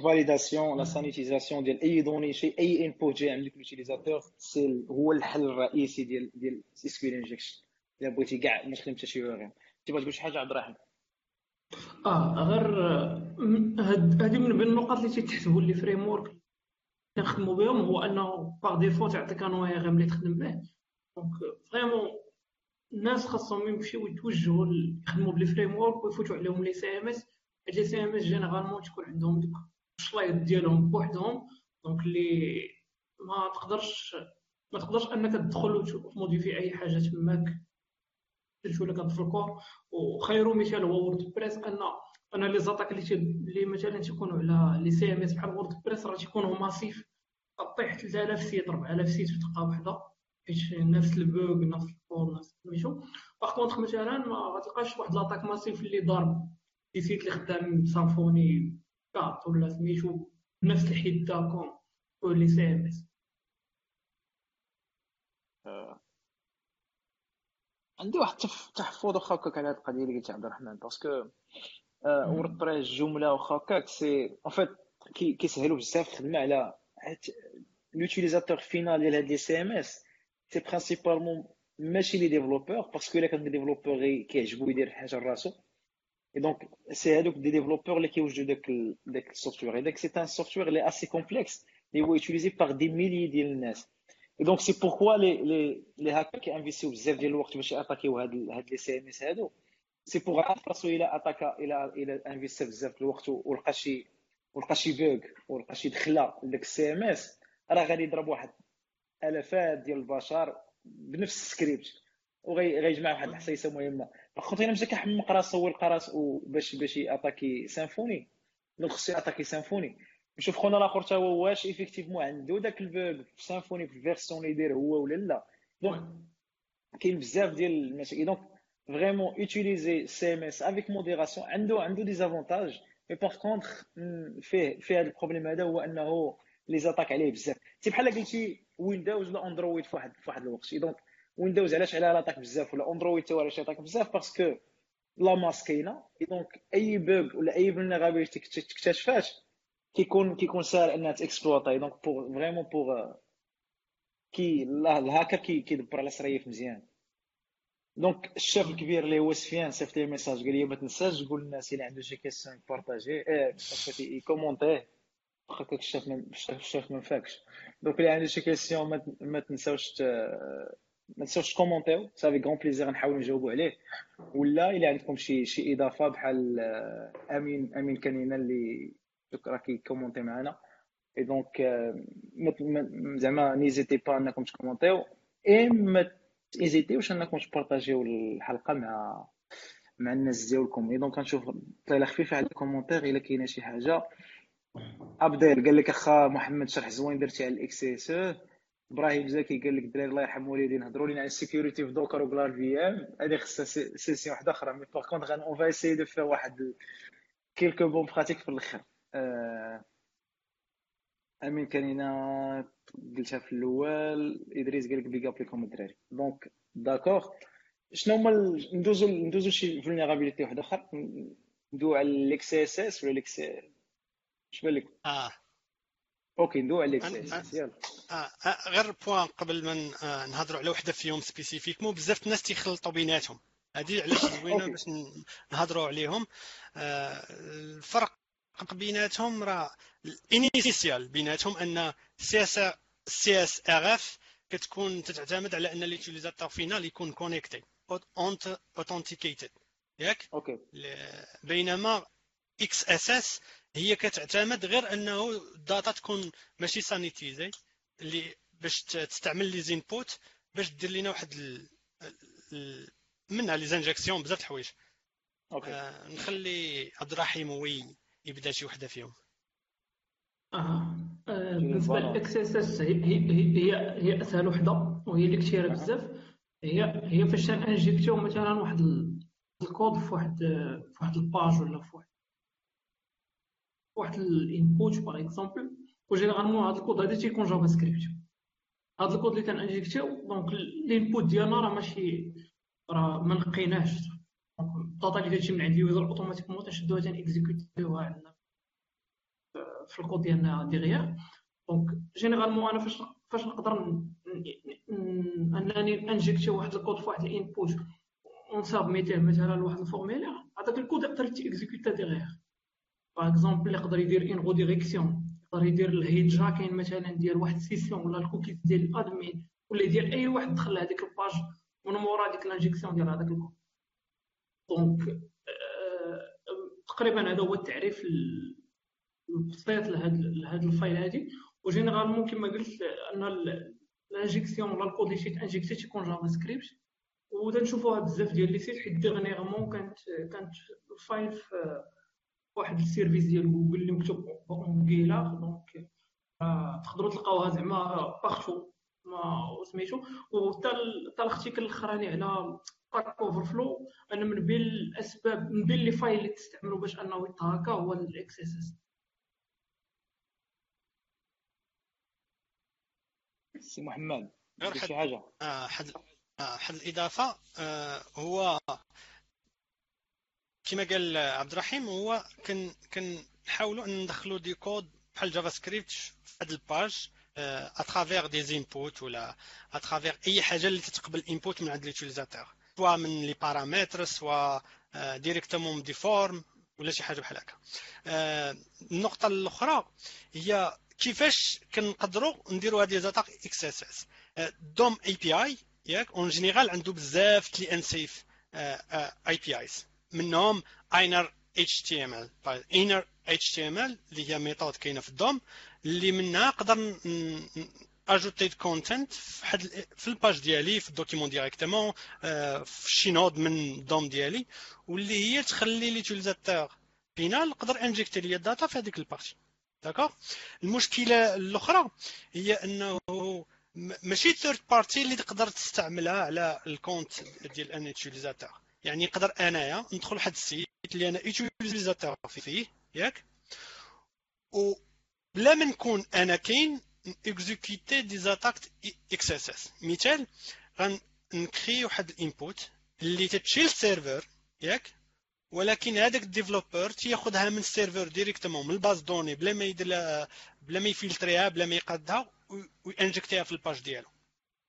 validation la sanitisation ديال les données شي اي input جاي عندك l'utilisateur c'est هو الحل الرئيسي ديال ديال SQL injection الا بغيتي كاع ما تخدم حتى شي غير تبغى تقول شي حاجة عبد الرحيم آه غير هذه من بين النقط اللي تيتحسبوا les framework كنخدموا بهم هو انه par défaut تعطيك un way اللي تخدم به donc vraiment الناس خاصهم يمشيو يتوجهوا يخدموا ب les framework ويفوتوا عليهم les CMS هاد les CMS généralement تكون عندهم دوك الشلايط ديالهم بوحدهم. donc اللي ما تقدرش ما تقدرش أنك تدخل وتmodifier أي حاجة تماك. تشوف لك في ال core وخير مثال هو WordPress أن أنا les attaques اللي اللي مثلا تيكونوا على les CMS بحال WordPress راه تيكونوا massives طيح 3000 sites 4000 sites في دقه واحدة. حيت نفس ال bug نفس ال faille نفس سميتو. par contre مثلا ما واحد l'attaque massive اللي ضارب des sites اللي خدام Symfony 4 ولا سميتو بنفس الحده comme les CMS عندي واحد التحفظ واخا هكاك على هاد القضية اللي قلت عبد الرحمن parce que WordPress جمله واخا هكاك c'est en fait كيسهلوا بزاف الخدمه على l'utilisateur final ديال هاد les CMS c'est principalement ماشي les développeurs parce que الا كان développeur غي كيعجبو يدير حاجة لراسو et donc c'est هادوك des développeurs اللي كيوجدوا داك داك ال software داك c'est un software اللي assez complexe اللي هو utilisé par des milliers ديال الناس et donc c'est pourquoi les les les hackers كيinvestirيو بزاف ديال الوقت باش يattaquerيو هاد هاد les CMS هادو c'est pour عارف راسو إلى attaqua إلى إلى investit بزاف الوقت ولقى شي ولقى شي bug ولقى شي دخله لداك ال CMS راه غادي يضرب واحد الافات ديال البشر بنفس السكريبت وغيجمع واحد الحصيصة مهمة. باغ الا مشى كيحمق راسو ويلقى راسو باش باش يattaquer Symfony. donc خصو يattaquer Symfony. نشوف خونا الآخر تا هو واش effectivement عنده داك ال bug في Symfony في ال version اللي يدير هو ولا لا. donc كاين بزاف ديال المشاكل donc vraiment utiliser CMS avec modération عنده عنده des avantages mais par contre فيه فيه هذا ال problème هذا هو أنه les attaques عليه بزاف. تي بحال قلتي Windows ولا Android في واحد في واحد الوقت. donc ويندوز علاش عليها l'attaque بزاف ولا Android حتى علاش l'attaque بزاف؟ parce que la masse كاينة donc أي bug ولا أي vulnérabilité تكتشفات كيكون كيكون ساهل انها ت exploita donc pour vraiment pour كي الهاكر كيدبر على سرايف مزيان donc ال chef الكبير اللي هو سفيان صيفط لي message قال لي ما تنساش تقول للناس اللي عنده شي question ي partager آه ي commenter واخا كاك ال chef ال chef ما فاكش donc اللي عنده شي question ما تنساوش ما تنساوش ت commentيو. صافي avec plaisir نحاول نجاوبوا عليه. ولا إلا عندكم شي شي إضافة بحال آه، امين أمين كانينا اللي راه كي commenter معنا et donc زعما n'hésitez pas أنكم ت commentيو. et ما ت hésitيوش أنكم ت partagيو الحلقة مع مع الناس ديالكم. et donc غنشوف طليلة خفيفة على ال commentaires إلا كاينة شي حاجة. أبدير قال لك أخا محمد شرح زوين درتي على ال XSS. إبراهيم زكي قال لك الدراري الله يرحم والدين هضروا لنا على ال sécurité في Docker وكلار VM هذه خصها session واحدة أخرى mais par contre on va essayer de faire واحد كيلكو bonnes pratiques في الآخر آه أمين كانينا قلتها في الأول إدريس قال لك big up لكم الدراري. donc d'accord شنو هما ندوزو ندوزو شي vulnérabilité واحد أخر؟ ندوي على ال XSS ولا ال X اش بان لك؟ آه. OK ندوي اس يلا. آه. آه. غير point قبل ما آه نهضروا على وحدة فيهم spécifiquement بزاف الناس تيخلطوا بيناتهم. هذه علاش زوينة باش نهضروا عليهم. آه الفرق بيناتهم راه ال initial بيناتهم أن CS CSRF كتكون تتعتمد على أن l'utilisateur final يكون connecté authenticated ياك؟ OK. بينما XSS هي كتعتمد غير أنه ال data تكون ماشي sanitisée اللي باش تستعمل les inputs باش دير لنا واحد ال... ال... منها les injections بزاف الحوايج. OK. آه نخلي عبد الرحيم هو يبدا شي وحده فيهم. آه, آه، بالنسبة لل XSS هي هي هي أسهل وحدة وهي اللي كثيرة بزاف. هي هي فاش injectيو مثلا واحد الكود في واحد في واحد ال page ولا في واحد واحد ال input par exemple و généralement هاد الكود هذا تيكون JavaScript. هاد الكود اللي تنانجيكتيو دونك الانبوت ديالنا راه ماشي راه ما نقيناش donc ال data اللي كتجي من عند ال user automatiquement تنشدوها تن exécutيوها عندنا في الكود ديالنا derrière donc généralement أنا فاش فاش نقدر أنني injecter واحد الكود في واحد ال input ون submitيه مثلا لواحد ال formulaire هذاك الكود يقدر ت exécuta derrière par exemple يقدر يدير une redirection يقدر يدير ال hijacking مثلا ديال واحد ال session ولا الكوكيز ديال ال admin ولا ديال اي واحد دخل لهذيك ال page من مورا ديك l'injection ديال هذاك ال code donc تقريبا هذا هو التعريف البسيط لهاد ال faille هادي و généralement كما قلت ان ال injection ولا الكود اللي تا injecter تيكون JavaScript وتنشوفوها بزاف ديال les sites حيت dernièrement كانت كانت ال faille في واحد ال service ديال جوجل اللي مكتوب Angular donc تقدروا تلقاوها زعما باغتو ما سميتو وحتى حتى الارتيكل الأخراني على باك اوفر فلو أنا من بين الأسباب من بين لي فايل اللي تستعملوا باش أنه يتهاكا هو الاكس اس اس سي محمد شي حاجة؟ آه حد آه حد الإضافة آه هو كما قال عبد الرحيم هو كن كنحاولوا أن ندخلوا دي كود بحال JavaScript في هذا ال page à travers des inputs ولا à travers أي حاجة اللي تتقبل input من عند l'utilisateur سواء من les paramètres سواء directement من des forms ولا شي حاجة بحال هكا. آه، النقطة الأخرى هي كيفاش كنقدروا نديروا هذه les attaques XSS. DOM API ياك؟ en général عنده بزاف كلي unsafe APIs منهم اينر اتش تي ام ال اللي هي méthode كاينة في ال DOM اللي منها نقدر ajouter content في في ال page ديالي في ال document directement في شي node من ال DOM ديالي واللي هي تخلي l'utilisateur final نقدر injecter ليا ال data في هذيك ال partie d'accord المشكلة الأخرى هي أنه ماشي third party اللي تقدر تستعملها على ال compte ديال un utilisateur يعني نقدر انايا ندخل لواحد ال site اللي أنا utilisateur فيه ياك؟ و بلا ما نكون أنا كاين exécuter des attaques XSS. مثال غنكري واحد ال input اللي تتشيل ال serveur ياك؟ ولكن هذاك ال developer تياخذها من ال serveur directement من ال base de données بلا ما يدير بلا ما ي filtrيها بلا ما يقادها وي injectيها في la page ديالو.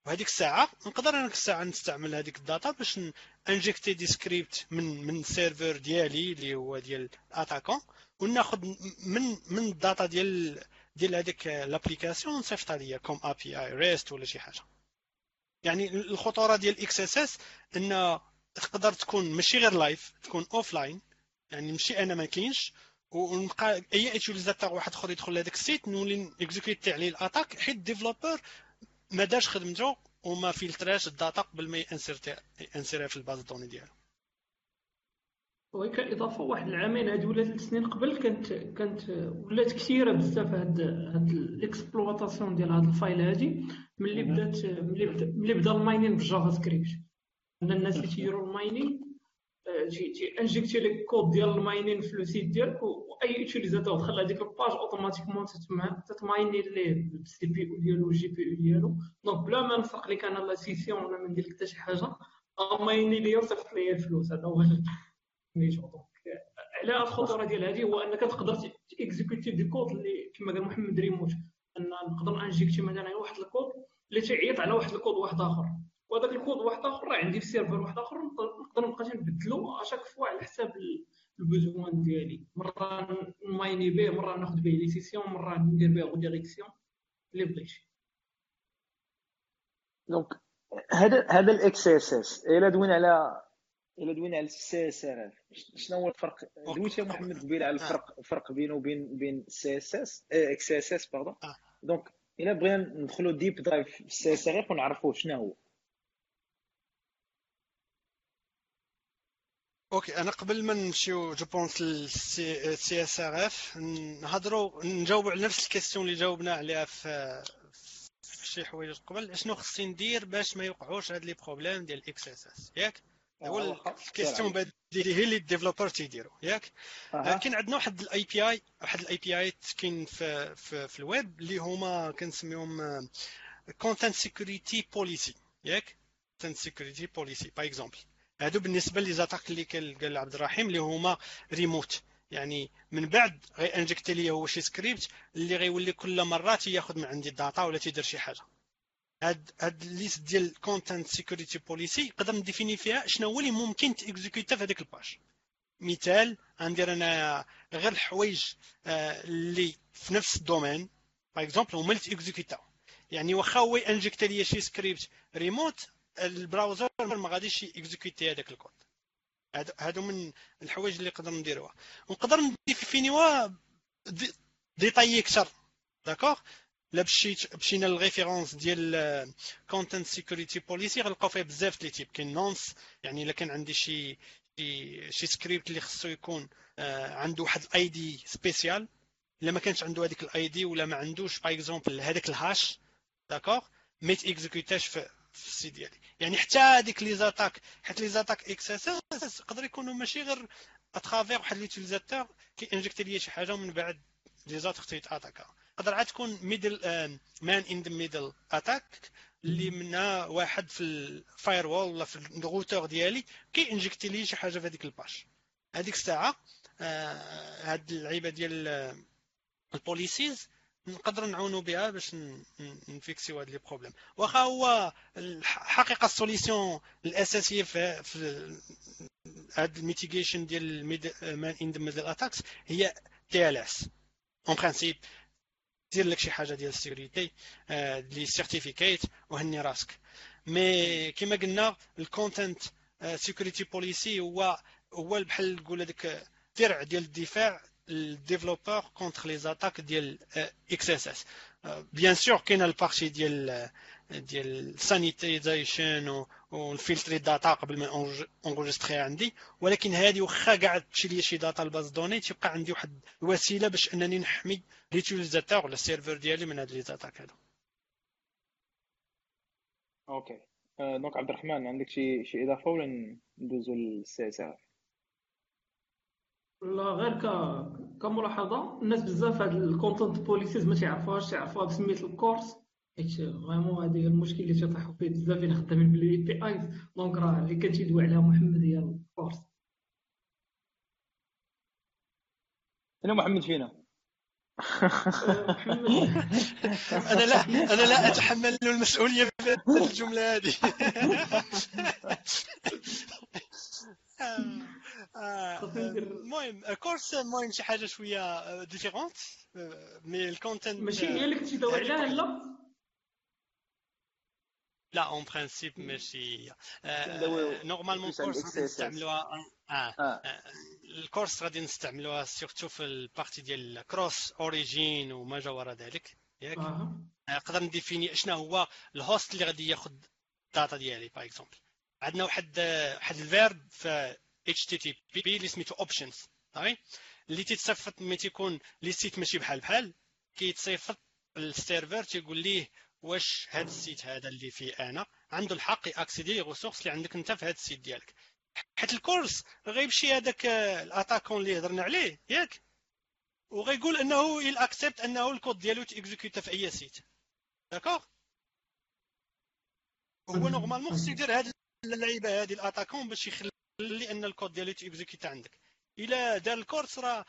وهذيك الساعة نقدر أنا الساعة نستعمل هذيك les data باش injecter des scripts من من serveur ديالي اللي هو ديال attaquant وناخذ من من data ديال ديال هذيك l'application نصيفطها ليا comme API REST ولا شي حاجة. يعني الخطورة ديال XSS ان تقدر تكون ماشي غير live تكون offline يعني ماشي أنا ما كاينش. ونبقى أي utilisateur واحد آخر يدخل لهذاك ال site نولي exécuter عليه l'attaque حيت ال developer ما دارش خدمته وما filtréاش ال data قبل ما ي insérerها في ال base de données ديالو. وهي كاضافه واحد العامين هادي ولا ثلاث سنين قبل كانت كانت ولات كثيرة بزاف هاد هاد l'exploitation ديال هاد faille هادي ملي بدات ملي بدا ملي بدا ال mining بال JavaScript. أن الناس اللي تيديروا ال mining تي تي injecter لك الكود ديال ال mining في le site ديالك وأي utilisateur دخل هذيك la page automatiquement تت miner ليه بال CPU ديالو وال GPU ديالو. donc بلا ما نفرق لك أنا la session ولا ما ندير لك حتى شي حاجة miner ليا وصيفط ليا الفلوس. هذا هو سميتو donc على الخطورة ديال هذه هو أنك تقدر ت exécuter des codes اللي كما قال محمد ريموت أن نقدر injecter مثلا واحد الكود اللي تيعيط على واحد الكود واحد آخر. وهذاك الكود واحد آخر راه عندي في serveur واحد آخر نقدر نبقى تنبدلو à chaque fois على حساب le besoin ديالي. مرة ن miner به مرة ناخذ به les sessions مرة ندير به redirection اللي بغيتي. donc هذا هذا ال XSS إلا دوينا على إلا دوينا على ال CSRF شنو هو الفرق؟ دويت محمد قبيله على الفرق الفرق بينه وبين بين ال CSS XSS pardon donc إلا بغينا ندخلوا deep dive في ال CSRF ونعرفوا شنو هو. OK أنا قبل ما نمشيو جو بونس لل CSRF نهضروا نجاوبوا على نفس la question اللي جاوبنا عليها في شي حوايج قبل. شنو خصني ندير باش ما يوقعوش هاد les problèmes ديال ال XSS؟ ياك؟ هو la question اللي هي اللي ال developer تيديروا ياك؟ أه. كاين عندنا واحد ال API واحد ال API كاين في, في, في le web اللي هما كنسميهم Content Security Policy ياك؟ Content Security Policy par exemple هادو بالنسبة les attaques اللي قال عبد الرحيم اللي هما ريموت. يعني من بعد غي inject لي هو شي سكريبت اللي غيولي كل مره تياخذ من عندي ال data ولا تيدير شي حاجة. هاد هاد la liste ديال Content Security Policy نقدر ن définir فيها شنو هو اللي ممكن ت exécuta في هذيك la page. مثال غندير أنا غير الحوايج آه، اللي في نفس le domaine. par exemple هما اللي تي exécuta يعني واخا هو inject لي شي script remote ال browser ما غاديش exécuter هذاك الكود. هادو من الحوايج اللي نقدر نديروها. ونقدر ن définirوها détaillé أكثر. d'accord لا مشينا لل référence ديال Content Security Policy غنلقاو فيه بزاف les types كاين nonce يعني إلا كان عندي شي شي شي سكريبت اللي خصو يكون آه، عنده واحد ID spécial إلا ما كانش عنده هذيك ال ID ولا ما عندوش par exemple هذاك ال hash. d'accord ما ت exécutaش في في ال site ديالي يعني حتى هذيك les attaques حيت les attaques XSS يقدر يكونوا ماشي غير à travers واحد l'utilisateur كي inject ليا شي حاجة ومن بعد les autres تي attaquaا تقدر عاد تكون middle man in the middle attack اللي منها واحد في ال firewall ولا في le routeur ديالي كي injecter لي شي حاجة في هذيك la page. هذيك الساعة آه، هاد اللعيبة ديال ال policies نقدر نعاونوا بها باش نفيكسيو هاد les problèmes. واخا هو الحقيقة la solution الأساسية في, في هاد ال mitigation ديال man in middle attacks هي TLS en principe دير لك شي حاجة ديال la sécurité les certificats وهني راسك. mais كما قلنا ال Content Security Policy هو هو بحال نقول هذاك درع ديال الدفاع développeur contre les attaques ديال XSS bien sûr كاين la partie ديال ديال sanitization ون filtrer ال data قبل ما enregistrer عندي ولكن هذه واخا كاع تمشي لي شي data ال base de données تيبقى عندي واحد الوسيله باش انني نحمي l'utilisateur ولا le serveur ديالي من هاد les attaques هادو OK donc عبد الرحمن عندك شي شي إضافة ولا ندوزو لل CSR لا غير ك كملاحظة الناس بزاف هاد ال content policies ما تعرفوهاش تعرفوها بسميت ال CORS حيت vraiment هذه المشكل اللي تيطيحوا فيه بزاف اللي خدامين بال APIs donc راه اللي كتيدوي عليها محمد هي ال CORS أنا محمد فينا. أنا لا أنا لا أتحمل المسؤولية في الجملة هذه. المهم كورس المهم شي حاجة شوية ديفيرونت مي الكونتنت ماشي هي اللي كنتي داوي عليها لا. لا اون برانسيب ماشي. نورمالمون كورس نستعملوها. ال CORS غادي نستعملوها surtout في ال partie ديال cross origin وما جا وراء ذلك. ياك؟ نقدر ن définir شنو هو ال host اللي غادي ياخذ ال data ديالي par exemple عندنا واحد واحد ال verb في بي اللي سميتو options صافي اللي تيتصيفط ملي تيكون les sites ماشي بحال بحال. كيتصيفط ال server تيقول ليه واش هذا ال site هذا اللي فيه أنا؟ عنده الحق ي accéder les ressources اللي عندك أنت في هذا ال site ديالك. حيت ال CORS غيمشي هذاك ال attaquant اللي هضرنا عليه ياك. وغيقول أنه il accepte أنه الكود ديالو ت exécuta في أي site. d'accord هو normalement خصو يدير هاد اللعيبة هذه ال attaquant باش يخلي ان الكود ديالو ت exécuta عندك. إلا دار ال CORS راه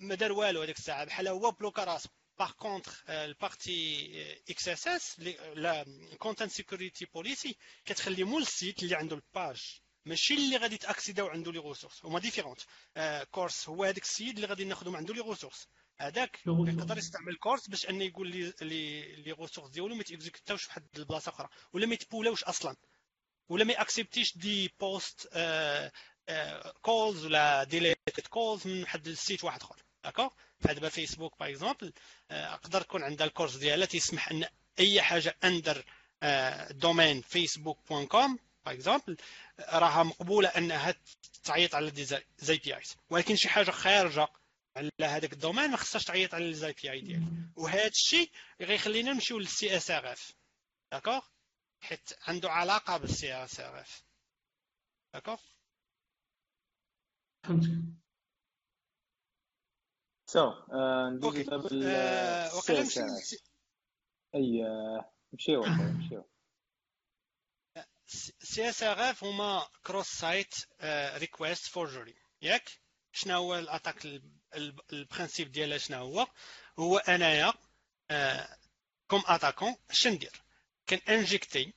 ما دار والو هذيك الساعة بحال هو bloqua راسو. par contre ال partie XSS لا content security policy كتخلي مول ال site اللي عنده ال page ماشي اللي غادي ت accéda و عنده les ressources هما différente CORS هو هذاك السيد اللي غادي ناخذو عنده les ressources هذاك يقدر يستعمل CORS باش أنه يقول لي les ressources ديالو ما ت exécuta وش في واحد البلاصة أخرى ولا ما يتبولاوش أصلا. ولا ما ي accepter ش des POST calls ولا DELETE calls من واحد ال site واحد آخر. d'accord بحال دابا Facebook par exemple أقدر تكون عندها ال CORS ديالها تيسمح أن أي حاجة under domain Facebook point com par exemple راها مقبولة أنها تعيط على des APIs ولكن شي حاجة خارجة على هذاك ال domaine ما خصهاش تعيط على les API ديالك وهذا الشيء غيخلينا نمشيو لل CSRF d'accord حيت عنده علاقة بالسي اس ار F d'accord فهمتك so ندوزو دابا وقيلا أي نمشيو نمشيو سي SRF هما cross site request forgery ياك؟ شنو هو ال attaque ال principe ديالها شنو هو؟ هو أنايا comme attaquant اش كان injecter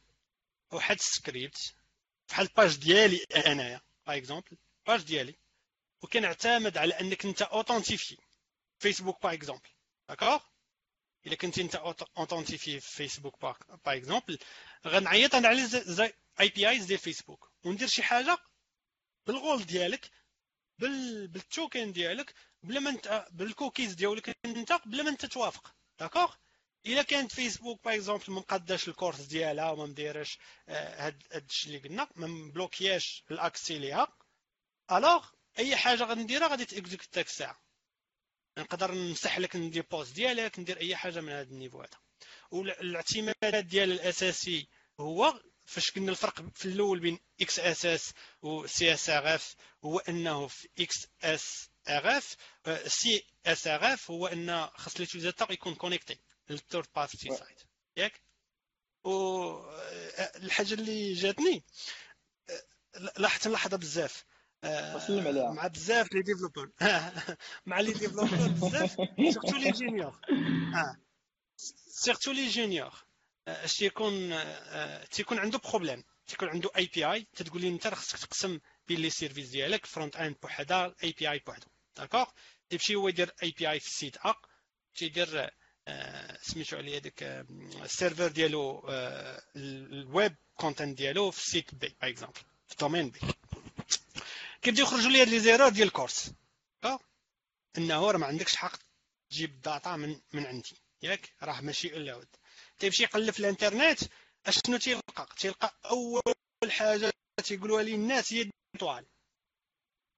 واحد السكريبت بحال ال page ديالي انايا par exemple page ديالي وكنعتمد على أنك أنت authentifié Facebook par exemple d'accord إلا كنت أنت authentifié في Facebook par exemple غنعيط أنا على les APIs ديال فيسبوك وندير شي حاجة بال rôle ديالك بال بال token ديالك بلا ما انت بالكوكيز ديالك أنت بلا ما أنت توافق. d'accord إلا كانت Facebook par exemple ما مقاداش ال CORS ديالها وما مديرش هاد الشيء اللي قلنا ما م bloqué اش ال accès ليها. alors أي حاجة غنديرها غادي ت exécute ديك الساعة نقدر نمسح لك ندير post ديالك ندير أي حاجة من هذا ال niveau هذا. والاعتماد ديال الأساسي هو فاش قلنا الفرق في الأول بين XSS و CSRF هو أنه في XSRF CSRF هو أن خاص l'utilisateur يكون connecté لل third party site ياك والحاجة اللي جاتني لاحظت نلاحظها بزاف. سلم عليها مع بزاف les développeurs مع les développeurs بزاف surtout les juniors surtout les juniors اش تيكون تيكون عنده problème تيكون عنده API تتقول لي انت خصك تقسم بين les services ديالك front end بوحدها API بوحدو. d'accord تيمشي هو يدير API في ال site A تيدير سميتو عليه هذاك ال server ديالو ال web content ديالو في ال site B par exemple في ال domaine B كيبداو يخرجوا لي هاد les erreurs ديال ال CORS إنه راه ما عندكش حق تجيب ال data من من عندي. ياك؟ راه ماشي الاود تيمشي يقلب في الانترنت أشنو تيلقى؟ تيلقى أول حاجة تيقولوها لي الناس هي ال étoile.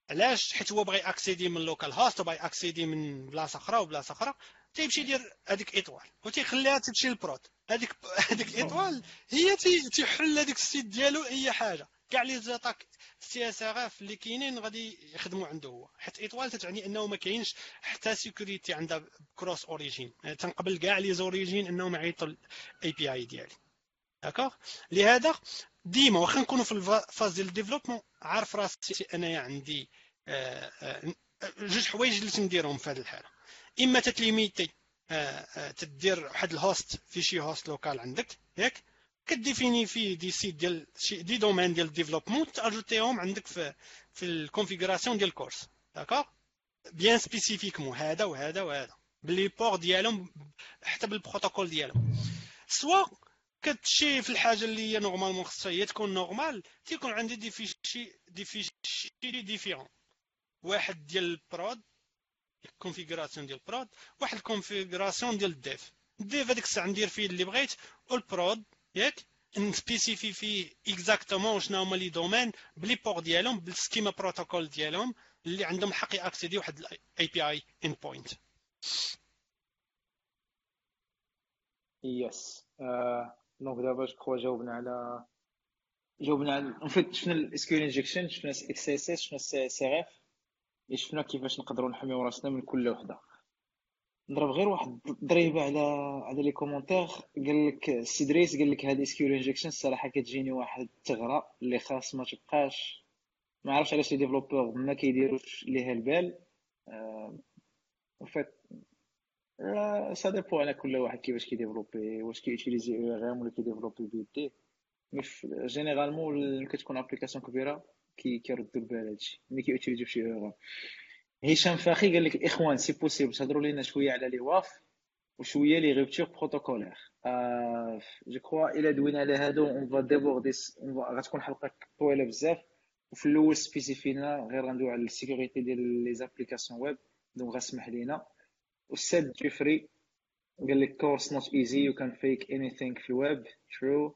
علاش؟ حيت هو بغى accéder من local host وبغى اكسيدي من بلاصة أخرى وبلاصة أخرى. تيمشي يدير هذيك étoile وتيخليها تمشي لل prod. هذيك هذيك étoile هي تيحل هذيك ال site ديالو اي حاجة. كاع les attaques CSRF اللي كاينين غادي يخدموا عنده هو. حيت étoile تتعني أنه ما كاينش حتى sécurité عندها cross origin يعني تنقبل كاع les origines انهم يعيطوا ال API ديالي. d'accord لهذا ديما واخا نكونوا في ال phase ديال ال développement عارف راسي أنايا عندي آه، آه، جوج حوايج اللي تنديرهم في هذه الحالة. إما تت limiter تدير واحد ال host في شي host local عندك ياك؟ ك définir فيه des sites ديال شي des domaines ديال ال développement ت ajouter هم عندك في في ال configuration ديال ال CORS. d'accord bien spécifiquement هذا وهذا وهذا. ب les ports ديالهم حتى بالبروتوكول ديالهم. soit كتمشي في الحاجة اللي هي normalement خصها هي تكون normal تيكون عندي des fichiers des fichiers différents واحد ديال ال prod ال configuration ديال ال prod واحد ال configuration ديال ال dev. ال dev هذيك الساعة ندير فيه اللي بغيت وال prod ياك ن spécifier فيه exactement شنو هما les domaines بلي بور ديالهم بالسكيما بروتوكول ديالهم اللي عندهم الحق ياكسيدي واحد الاي بي اي ان بوينت يس دونك دابا جو كخوا جاوبنا على جاوبنا على اون فيت شفنا الاسكيول انجكشن شفنا إكس اس اس شفنا السي اس ار اف شفنا كيفاش نقدروا نحميو راسنا من كل وحدة. نضرب غير واحد ضريبه على على لي كومونتير. قال لك السي دريس قال لك هذه سكيول انجكشن الصراحة كتجيني واحد الثغرة اللي خاص ما تبقاش ما عرفتش علاش les développeurs ما كيديروش ليها البال. en fait ça dépend على كل واحد كيفاش كي développer واش كي utiliser ORM ولا كي développer بيديه mais généralement كتكون application كبيرة. كيردوا البال هادشي ملي كي utiliser و شي ORM هشام فاخي قال لك الاخوان si possible تهضروا لينا شوية على les WAF وشوية les ruptures protocolaires je crois الا دوينا على هادو on va déborder غتكون حلقة طويلة بزاف. وفي الأول spécifié نا غير غندوي على ال sécurité ديال les applications web donc غاسمح لينا. والسيد جيفري قال لك CORS not easy you can fake anything في ال web trop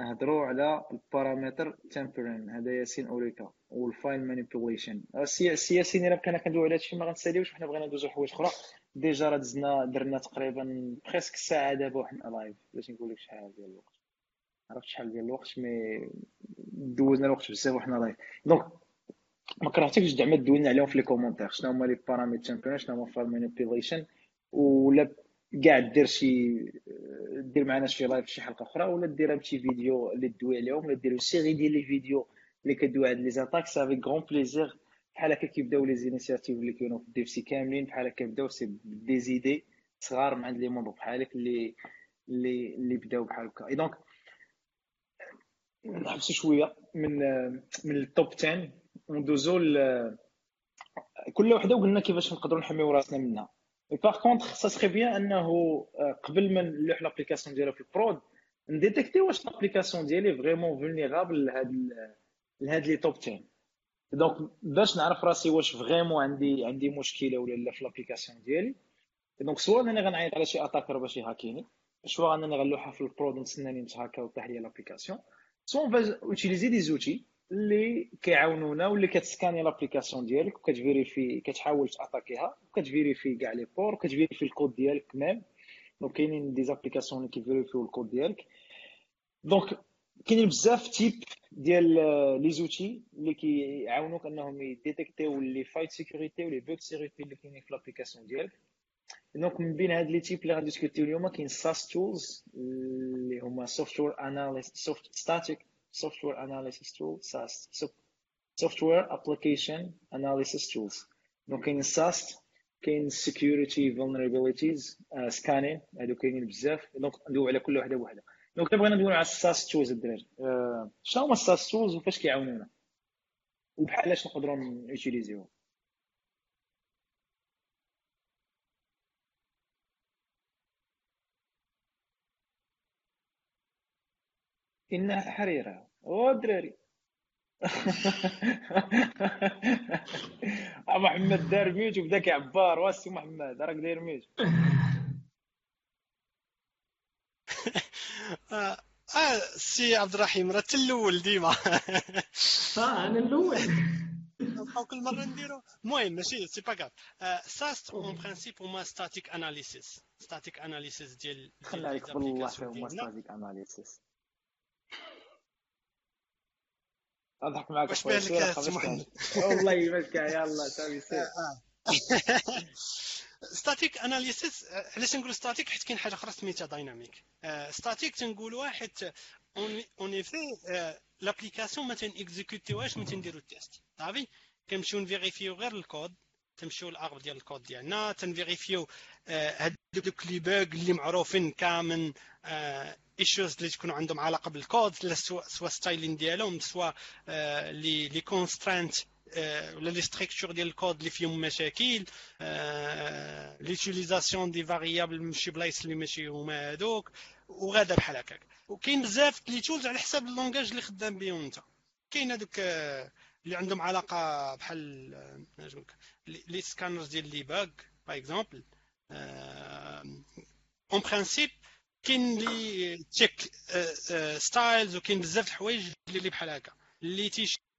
نهضروا على ال parameter tampering هذا ياسين أوريكا وال file manipulation. سي ياسين إلا كنا كندويو على هادشي ما غنساليوش وحنا بغينا ندوزو حوايج أخرى. déjà راه دزنا درنا تقريبا presque ساعة دابا وحنا live باش نقول لك شحال ديال الوقت. عرفت شحال ديال الوقت mais دوزنا الوقت بزاف وحنا live donc ما كرهتكش زعما دوينا عليهم في les commentaires شنو هما les parameter tampering شنو هما file manipulation ولا كاع دير شي دير معنا شي live شي حلقة أخرى ولا ديرها بشي فيديو اللي تدوي عليهم ولا ديروا série ديال les vidéos اللي كدوي على les attaques. ça fait grand plaisir بحال هكا كيبداو les initiatives اللي كانوا في الديفسي كاملين بحال هكا بداو c'est des idées صغار من عند les membres بحالك اللي اللي اللي بداو بحال هكا. et donc نحبسوا شوية من من ال top 10 وندوزو كل وحدة وقلنا كيفاش نقدروا نحميو راسنا منها. par contre ça serait bien انه قبل ما نلوح l'application ديالها في ال prod ن détecter واش l'application ديالي vraiment vulnérable لهاد لهاد les top 10 donc باش نعرف راسي واش vraiment عندي عندي مشكله ولا لا في l'application ديالي donc سواء انني غنعيط على شي attacker باش يهاكيني سواء انني غنلوحها في ال prod ونتسناني نت hacka وطيح لي l'application سواء فاز utiliser des outils اللي كيعاونونا واللي كت scanner l'application ديالك وكتفيريفي كتحاول تأتاكيها وكتفيريفي كاع لي بور وكتفيريفي الكود ديالك ميم. دونك كاينين des applications اللي كي vérifier و ال code ديالك. donc كاينين بزاف types ديال les outils اللي كيعاونوك انهم ي détecter و les failles sécurité و les bugs sécurité اللي كاينين في l'application ديالك. donc من بين هاد les types اللي غن discuter و اليوم كاين SAST tools اللي هما software analyst soft static software analysis tool SAST software application analysis tools. donc كاين SAST كاين security vulnerabilities uh, scanning هادو كاينين بزاف دونك ندوي على كل وحدة بوحده donc بغينا ندوي على SAST tools الدراري. Uh, شنو هما SAST tools وفاش كيعاونونا؟ وبحالاش نقدروا ن utiliser وهم؟ إنها حريرة. أو الدراري محمد دار ميوت وبدا كيعبار واسي محمد راك داير ميوت. آه سي عبد الرحيم راه الأول ديما. آه أنا الأول. نبقاو كل مرة نديرو. المهم ماشي سي با كاف ساست اون برانسيب هما ستاتيك اناليسيس ستاتيك اناليسيس ديال خلي عليك بالله هما ستاتيك اناليسيس أضحك معك واش بان لك والله كاع يلا سامي سير ستاتيك أناليسيس علاش نقول ستاتيك؟ حيت كاين حاجة أخرى سميتها دايناميك. ستاتيك تنقولوا حيت اون ايفي لابليكاسيون ما تنكزيكوتيوهاش ما تنديرو التيست صافي؟ كنمشيو نفيريفيو غير الكود تمشيو للاغب ديال الكود ديالنا تنفيريفيو هذوك les bugs اللي معروفين common issues اللي تكونوا عندهم علاقة بالكود سواء styling ديالهم سواء les les contraintes ولا les structures ديال الكود اللي فيهم مشاكل l'utilisation des variables من شي بلايص اللي ماشي هما هذوك وغادا بحال هكاك. وكاين بزاف les tools على حساب ال langage اللي خدام بهم انت. كاين هذوك اللي عندهم علاقة بحال les scanners ديال les par par exemple en principe كاين les checkstyles وكاين بزاف الحوايج اللي بحال هكا. اللي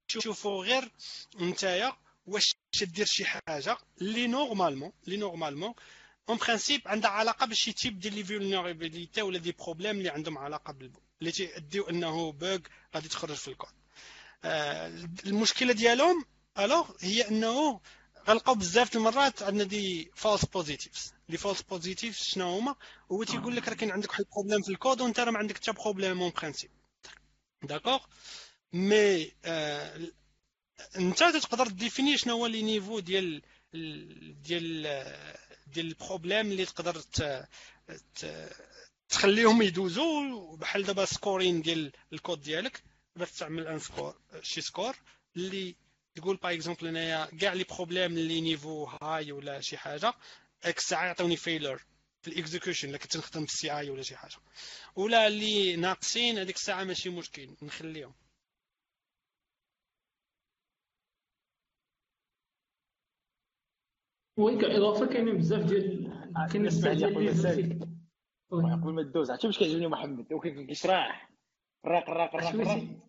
تيشوفوا غير نتايا واش تدير شي حاجة. اللي normalement اللي normalement en principe عندها علاقة بشي type ديال les vulnérabilités ولا des problèmes اللي عندهم علاقة بال bug اللي تيأديو انه bug غادي تخرج في الكود. المشكلة ديالهم الوغ هي انه غنلقاو بزاف المرات عندنا des false positives les false positives شنو هما؟ هو تيقول لك راه كاين عندك واحد ال problème في الكود وانت راه ما عندك حتى problème en principe d'accord mais انت تقدر définir شنو هو les niveaux ديال ديال ديال ال problème اللي تقدر تخليهم يدوزوا بحال دابا scoring ديال الكود ديالك. باش تعمل un score شي score اللي تقول par exemple انايا كاع les problèmes اللي niveau high ولا شي حاجة اك الساعة يعطوني failure في ال execution الا كنت نخدم في ال CI ولا شي حاجة. ولا اللي ناقصين هذيك الساعة ماشي مشكل نخليهم. oui كاضافه كاينين بزاف ديال كاين بزاف ديال قبل ما تدوز. عرفتي واش كيعجبني محمد؟ كيشرح راق راق راق راق.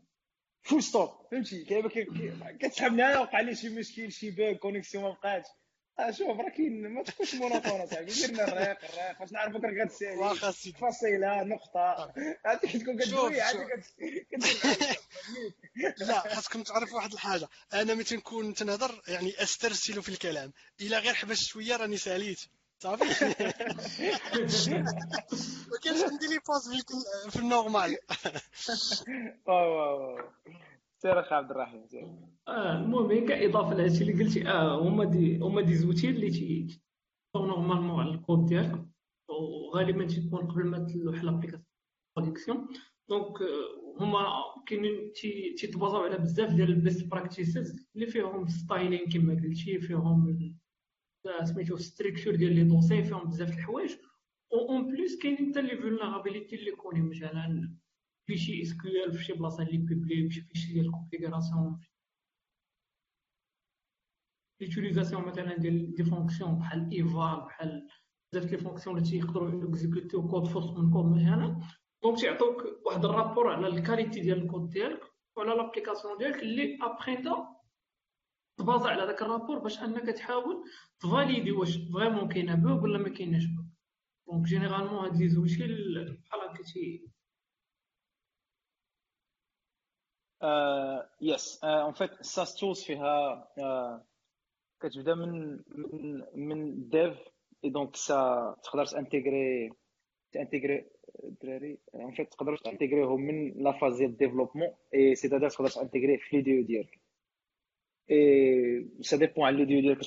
فول ستوب فهمتي كتسحب معايا وقع لي شي مشكل شي باغ كونيكسيون ما بقاتش شوف راه كاين ما تكونش مونوتون اصاحبي دير لنا الريق الريق باش نعرفوك راك غتسالي واخا فصيله نقطه عرفتي كتكون كدوي عاد لا خاصكم تعرفوا واحد الحاجة أنا ملي تنكون تنهضر يعني استرسل في الكلام الا غير حبس شوية راني ساليت صافي. ما كانش عندي لي باس في ال normal. واو واو سير أخي عبد الرحيم آه المهم كإضافة لهادشي اللي قلتي آه هما des هما des outils اللي تي normalement على الكود ديالك. وغالبا تيكون قبل ما تلوح l'application production donc هما كاينين تيتبازاو على بزاف ديال ال best practices اللي فيهم styling كما قلتي فيهم سميتو structure ديال les dossiers فيهم بزاف د الحوايج. en plus كاينين حتى les vulnérabilités اللي connues مثلا في شي SQL في شي بلاصة اللي public في شي ديال ال configuration l'utilisation مثلا ديال des fonctions بحال eval بحال بزاف les fonctions اللي تيقدروا exécuter code force من كود مثلا. donc تيعطوك واحد ال rapport على ال qualité ديال الكود ديالك وعلى l'application ديالك اللي ابخي انت تبازا على ذاك الرابور باش أنك تحاول تفاليدي واش فريمون كاينة بوغ ولا ما كايناش بوغ دونك جينيرالمون هاد لي زوجي بحال هكا تي يس اون فيت ساس تولز فيها كتبدا من من من ديف اي دونك سا تقدر تانتيغري تانتيغري الدراري اون فيت تقدر تانتيغريهم من لا فاز ديال الديفلوبمون et si تقدر تانتيغري في l'IDE ديالك et ça dépend على l'IDE ديالك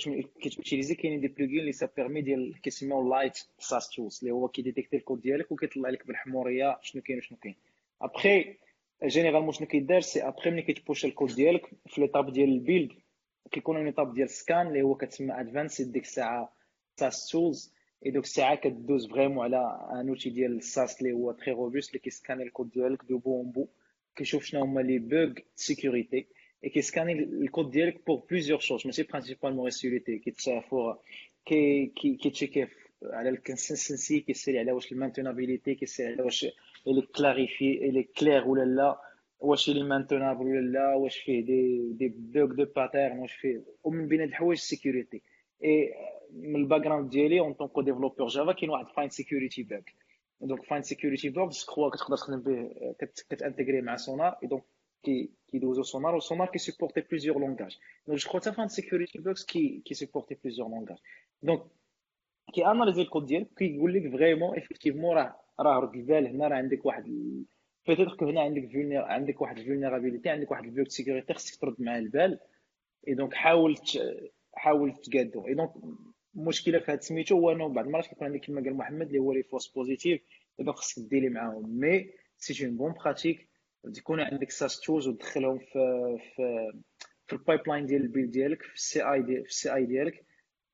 كتوتيليزي كاينين des plugins اللي ça permet ديال كيسميو light SAST tools اللي هو كيديتيكتي الكود ديالك وكيطلع لك بالحموريه شنو كاين وشنو كاين après généralement شنو كيدار c'est après ملي كيتبوش الكود ديالك في l'étape ديال ال build كيكون une étape ديال scan اللي هو كتسمى advanced ديك الساعة SAST tools et دوك الساعة كدوز vraiment على un outil ديال ال SAST اللي هو très robuste اللي كيسكاني الكود ديالك de bout bout كيشوف شنو هما les bugs sécurité et كيسكاني الكود ديالك pour plusieurs choses ماشي principalement ال sécurité كيتشافو كي كي كيتشيكي على ال consistency كيسالي على واش ال maintenabilité كيسالي على واش il est clarifié il est clair ولا لا واش il est maintenable ولا لا واش فيه des des bugs de pattern واش فيه ومن بين هاد الحوايج ال sécurité et من ال background ديالي en tant que développeur Java كاين واحد Find Security Bugs donc Find Security Bugs crois كتقدر تخدم به كتانتيغري مع Sonar et donc كي كيدوزو Sonar و Sonar كي سيبورتي plusieurs langages donc je crois حتى Find Security Bugs كي كي سيبورتي plusieurs langages donc كي اناليزي الكود ديالك كيقول لك vraiment effectivement راه راه رد البال هنا راه عندك واحد peut-être que هنا عندك vulnér عندك واحد الفولنيرابيليتي عندك واحد ال bug sécurité خصك ترد معاه البال et donc حاول حاول تقادو et donc المشكلة في هذا سميتو هو انه بعض المرات كيكون عندك كما قال محمد اللي هو les faux positifs donc خصك ديري معاهم mais c'est une bonne pratique تكون عندك SAST tools وتدخلهم في في في ال pipeline ديال ال build ديالك في ال CI/CD في ال CI ديالك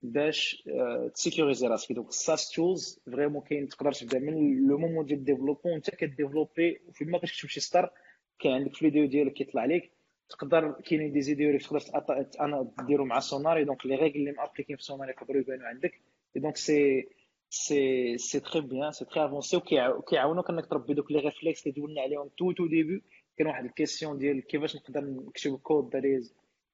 باش تسيكوريزي راسك. donc ال SAST tools vraiment كاين تقدر تبدا من le moment ديال ال développement وانت كديفلوبي وفيما كتكتب شي سطر كاين عندك في ال IDE ديالك كيطلع لك تقدر كاينين des IDE تقدر أنا ديرو مع Sonar. donc les règles اللي مابليكين في سوناري يقدروا يبانوا عندك. donc c'est c'est c'est très bien c'est très avancé وكيعاونوك انك تربي دوك les réflexes اللي دولنا عليهم tout tout début كان واحد ال question ديال كيفاش نقدر نكتب كود داري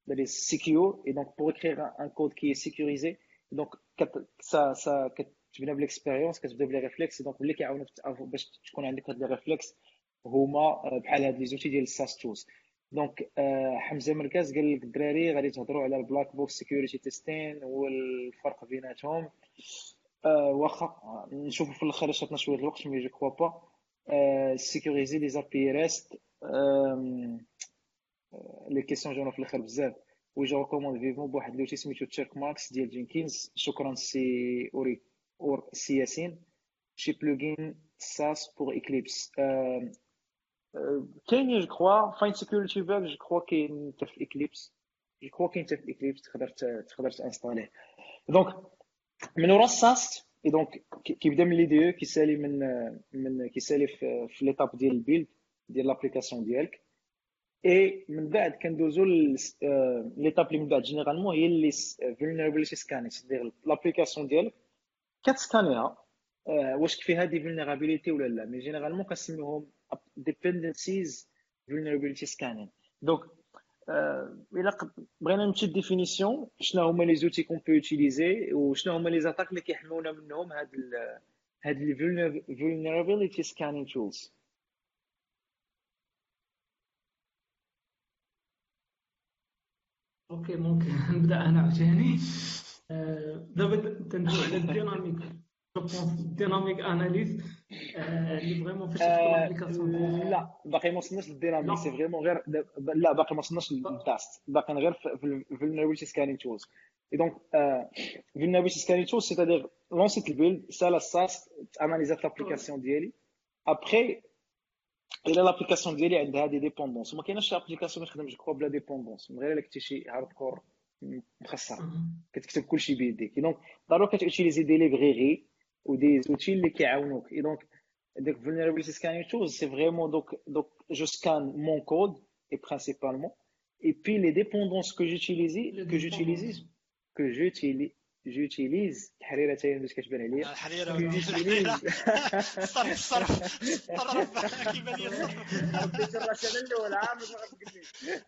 داري sécure et donc pour écrire un code qui sécurisé donc ça ça كتبنى ب l'expérience كتبدا ب les réflexes donc اللي كيعاونوك باش تكون عندك هاد les réflexes هما بحال هاد les outils ديال ال SAST tools دونك حمزه مركز قال لك الدراري غادي تهضروا على البلاك بوكس سيكيورتي تيستين والفرق بيناتهم واخا نشوفوا في الآخر شاتنا شوية الوقت مي جو كوا با سيكوريزي لي زابي ريست لي كيسيون جاونا في الآخر بزاف. وي جو ريكوموند فيفون بواحد لوتي سميتو تشيك ماكس ديال جينكينز شكرا سي أوري أور سي ياسين. شي بلوجين ساس بور اكليبس كاين je crois Find Security فالف je crois كاين حتى في Eclipse je crois كاين حتى في Eclipse تقدر تقدر تانستاليه donc من ورا ال SAST et donc كيبدا من l'IDE كيسالي من من كيسالي في, في l'étape ديال ال build ديال l'application ديالك et من بعد كندوزو l'étape اللي من بعد. généralement هي اللي vulnerability scanning c'est-à-dire l'application ديالك كتسكانيها واش فيها دي vulnérabilités ولا لا mais généralement كنسميوهم dependencies vulnerability scanning donc إلى بغينا نمشي définition شنو هما les outils qu'on peut utiliser وشنو هما les attaques اللي كيحمونا منهم هاد ال هاد les vulnerability scanning tools. OK ممكن نبدا أنا عاوتاني دابا تندوي على ال dynamique dynamique analyse اللي vraiment فاش تدخل لا باقي ما وصلناش لل dynamique c'est vraiment غير لا باقي ما وصلناش لل test باقي غير في ال vulnerability scanning tools et donc vulnerability scanning tools c'est-à-dire lancer ت ال build سالا ال SAST analysa ت l'application ديالي ابخي إلى l'application ديالي عندها des dépendances وما كايناش شي application ما تخدمش quoi بلا dépendances من غير الا كنتي شي hardcore مخسر كتكتب كلشي بيديك دونك ضروري كتوتيليزي دي ليبريري ودي زوتي اللي كيعاونوك اي دونك ديك vulnerability scanning tools c'est vraiment donc donc je scanne mon code et principalement et puis les dépendances que j'utilise que j'utilise que j'utilise j'utilise الحريره تاهي باش كتبان عليا الحريره الصرف الصرف الصرف كيبان لي الصرف بديت راسي انا الاول عام ما غتقول لي